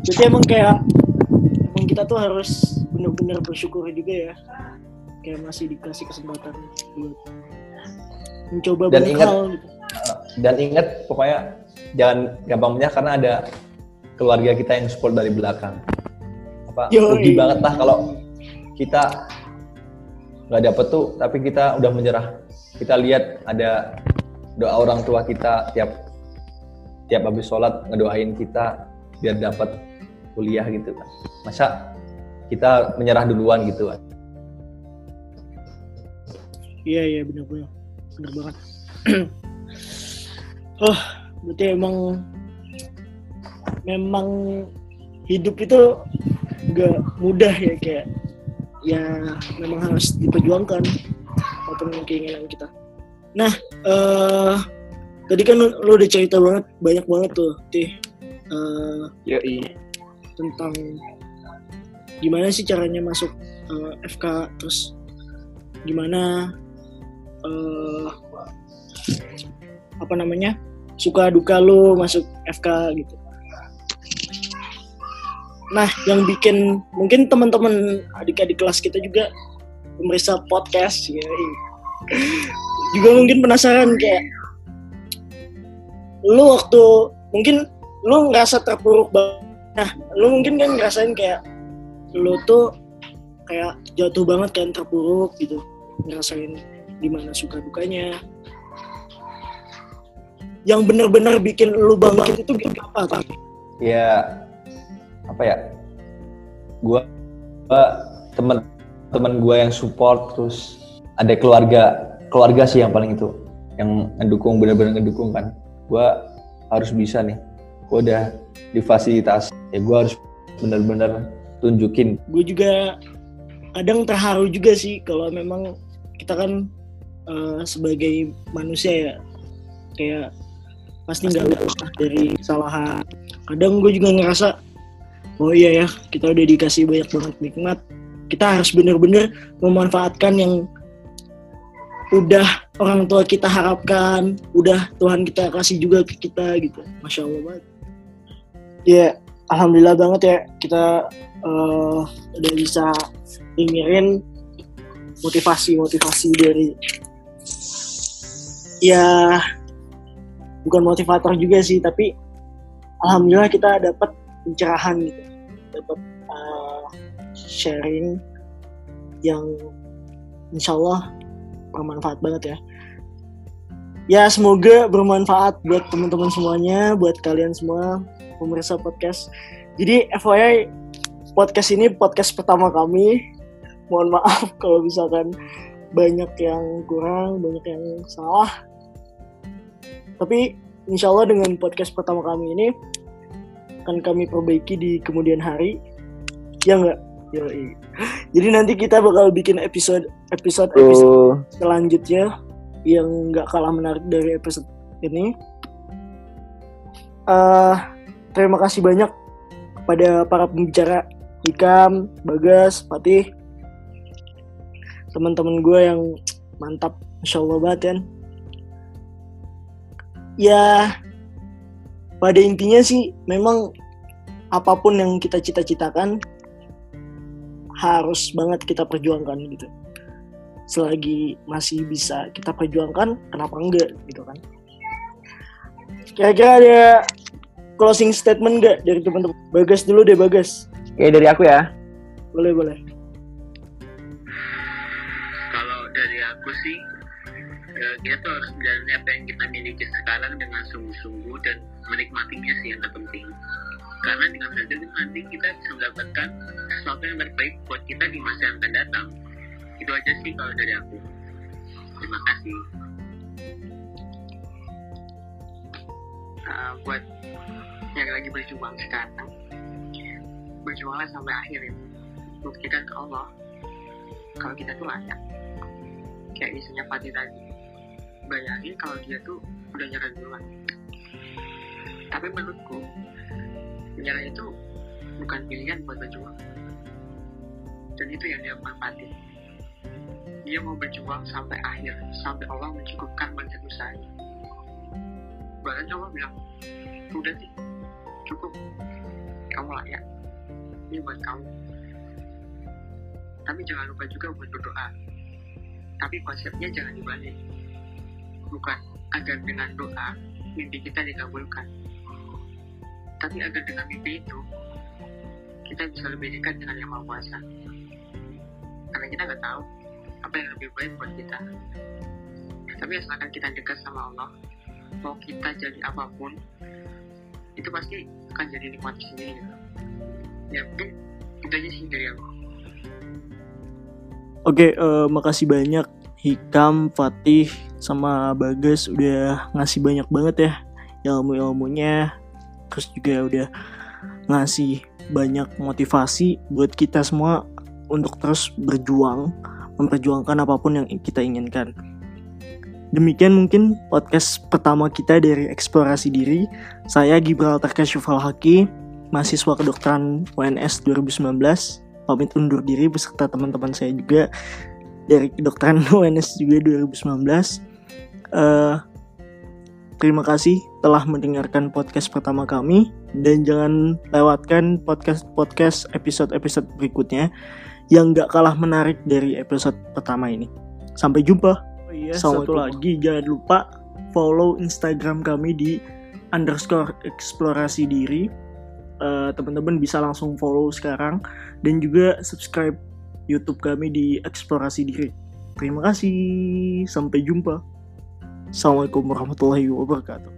jadi emang kayak emang kita tuh harus bener-bener bersyukur juga ya kayak masih dikasih kesempatan buat mencoba Dan ingat- hal gitu. dan ingat pokoknya jangan gampang menyerah karena ada keluarga kita yang support dari belakang apa Yoi. rugi banget lah kalau kita nggak dapet tuh tapi kita udah menyerah kita lihat ada doa orang tua kita tiap tiap habis sholat ngedoain kita biar dapat kuliah gitu kan masa kita menyerah duluan gitu kan Iya iya benar benar benar banget. oh berarti emang memang hidup itu gak mudah ya kayak ya memang harus diperjuangkan apa pun keinginan kita. Nah eh tadi kan lu, lu udah cerita banget banyak banget tuh tih eh, Yoi. tentang gimana sih caranya masuk eh, FK terus gimana eh apa namanya suka duka lu masuk FK gitu. Nah, yang bikin mungkin teman-teman adik-adik kelas kita juga pemeriksa podcast ya, juga mungkin penasaran kayak lu waktu mungkin lu ngerasa terpuruk banget. Nah, lu mungkin kan ngerasain kayak lu tuh kayak jatuh banget kan terpuruk gitu. Ngerasain gimana suka dukanya yang bener-bener bikin lu bangkit itu gitu apa tapi ya apa ya? Gua, gua temen temen gua yang support terus ada keluarga keluarga sih yang paling itu yang ngedukung bener-bener ngedukung kan. Gua harus bisa nih. Gua udah difasilitasi. Ya gua harus bener-bener tunjukin. Gue juga kadang terharu juga sih kalau memang kita kan eh, sebagai manusia ya kayak pasti nggak lepas dari kesalahan. Kadang gue juga ngerasa oh iya ya kita udah dikasih banyak banget nikmat. Kita harus bener-bener memanfaatkan yang udah orang tua kita harapkan udah Tuhan kita kasih juga ke kita gitu. Masya Allah banget. Ya alhamdulillah banget ya kita eh, udah bisa dengerin motivasi-motivasi dari ya bukan motivator juga sih tapi alhamdulillah kita dapat pencerahan gitu. Dapat eh, sharing yang insya Allah bermanfaat banget ya. Ya semoga bermanfaat buat teman-teman semuanya buat kalian semua pemirsa podcast jadi FYI podcast ini podcast pertama kami mohon maaf kalau misalkan banyak yang kurang banyak yang salah tapi insya Allah dengan podcast pertama kami ini akan kami perbaiki di kemudian hari. Ya enggak? Yoi. Jadi nanti kita bakal bikin episode episode episode selanjutnya yang nggak kalah menarik dari episode ini. eh terima kasih banyak kepada para pembicara Hikam, Bagas, Fatih, teman-teman gue yang mantap, masya Allah banget kan. Ya, pada intinya sih memang apa pun yang kita cita-citakan harus banget kita perjuangkan gitu selagi masih bisa kita perjuangkan kenapa enggak gitu kan kira-kira ada closing statement enggak dari teman-teman? Bagas dulu deh bagas. Oke dari aku ya. boleh boleh. Kalau dari aku sih eh, kita tuh harus menjalani apa yang kita miliki sekarang dengan sungguh-sungguh dan menikmatinya sih yang terpenting. Karena dengan hal itu nanti kita bisa mendapatkan sesuatu yang terbaik buat kita di masa yang akan datang. Itu aja sih kalau dari aku. Terima kasih. Uh, buat yang lagi berjuang sekarang. Berjuanglah sampai akhir ya. Buktikan ke Allah. Kalau kita tuh layak. Kayak misalnya Fatih tadi. Bayangin kalau dia tuh udah nyerah duluan. Tapi menurutku menyerah itu bukan pilihan buat berjuang. Dan itu yang dia manfaatin. Dia mau berjuang sampai akhir. Sampai Allah mencukupkan banyak usahanya bahkan Allah bilang udah sih cukup. Kamu layak. Ini buat kamu. Tapi jangan lupa juga buat berdoa. Tapi konsepnya jangan dibalik. Bukan agar dengan doa mimpi kita dikabulkan. Tapi agar dengan mimpi itu kita bisa lebih dekat dengan yang maha kuasa. Karena kita nggak tahu apa yang lebih baik buat kita. Tapi asalkan kita dekat sama Allah mau kita jadi apa pun itu pasti akan jadi nikmati sendiri gitu. ya mungkin itu aja sih dari aku Oke, eh, makasih banyak Hikam, Fatih, sama Bagas udah ngasih banyak banget ya ilmu-ilmunya. Terus juga udah ngasih banyak motivasi buat kita semua untuk terus berjuang, memperjuangkan apa pun yang kita inginkan. Demikian mungkin podcast pertama kita dari eksplorasi diri. Saya Gibraltar Kasyufal Haki, mahasiswa kedokteran UNS 2019 pamit undur diri beserta teman-teman saya juga dari kedokteran UNS juga 2019. Eh, terima kasih telah mendengarkan podcast pertama kami dan jangan lewatkan podcast-podcast episode-episode berikutnya yang gak kalah menarik dari episode pertama ini. Sampai jumpa. Iya, satu lagi jangan lupa follow Instagram kami di underscore eksplorasi diri uh, teman-teman bisa langsung follow sekarang dan juga subscribe YouTube kami di Eksplorasi Diri. Terima kasih, sampai jumpa. Assalamualaikum warahmatullahi wabarakatuh.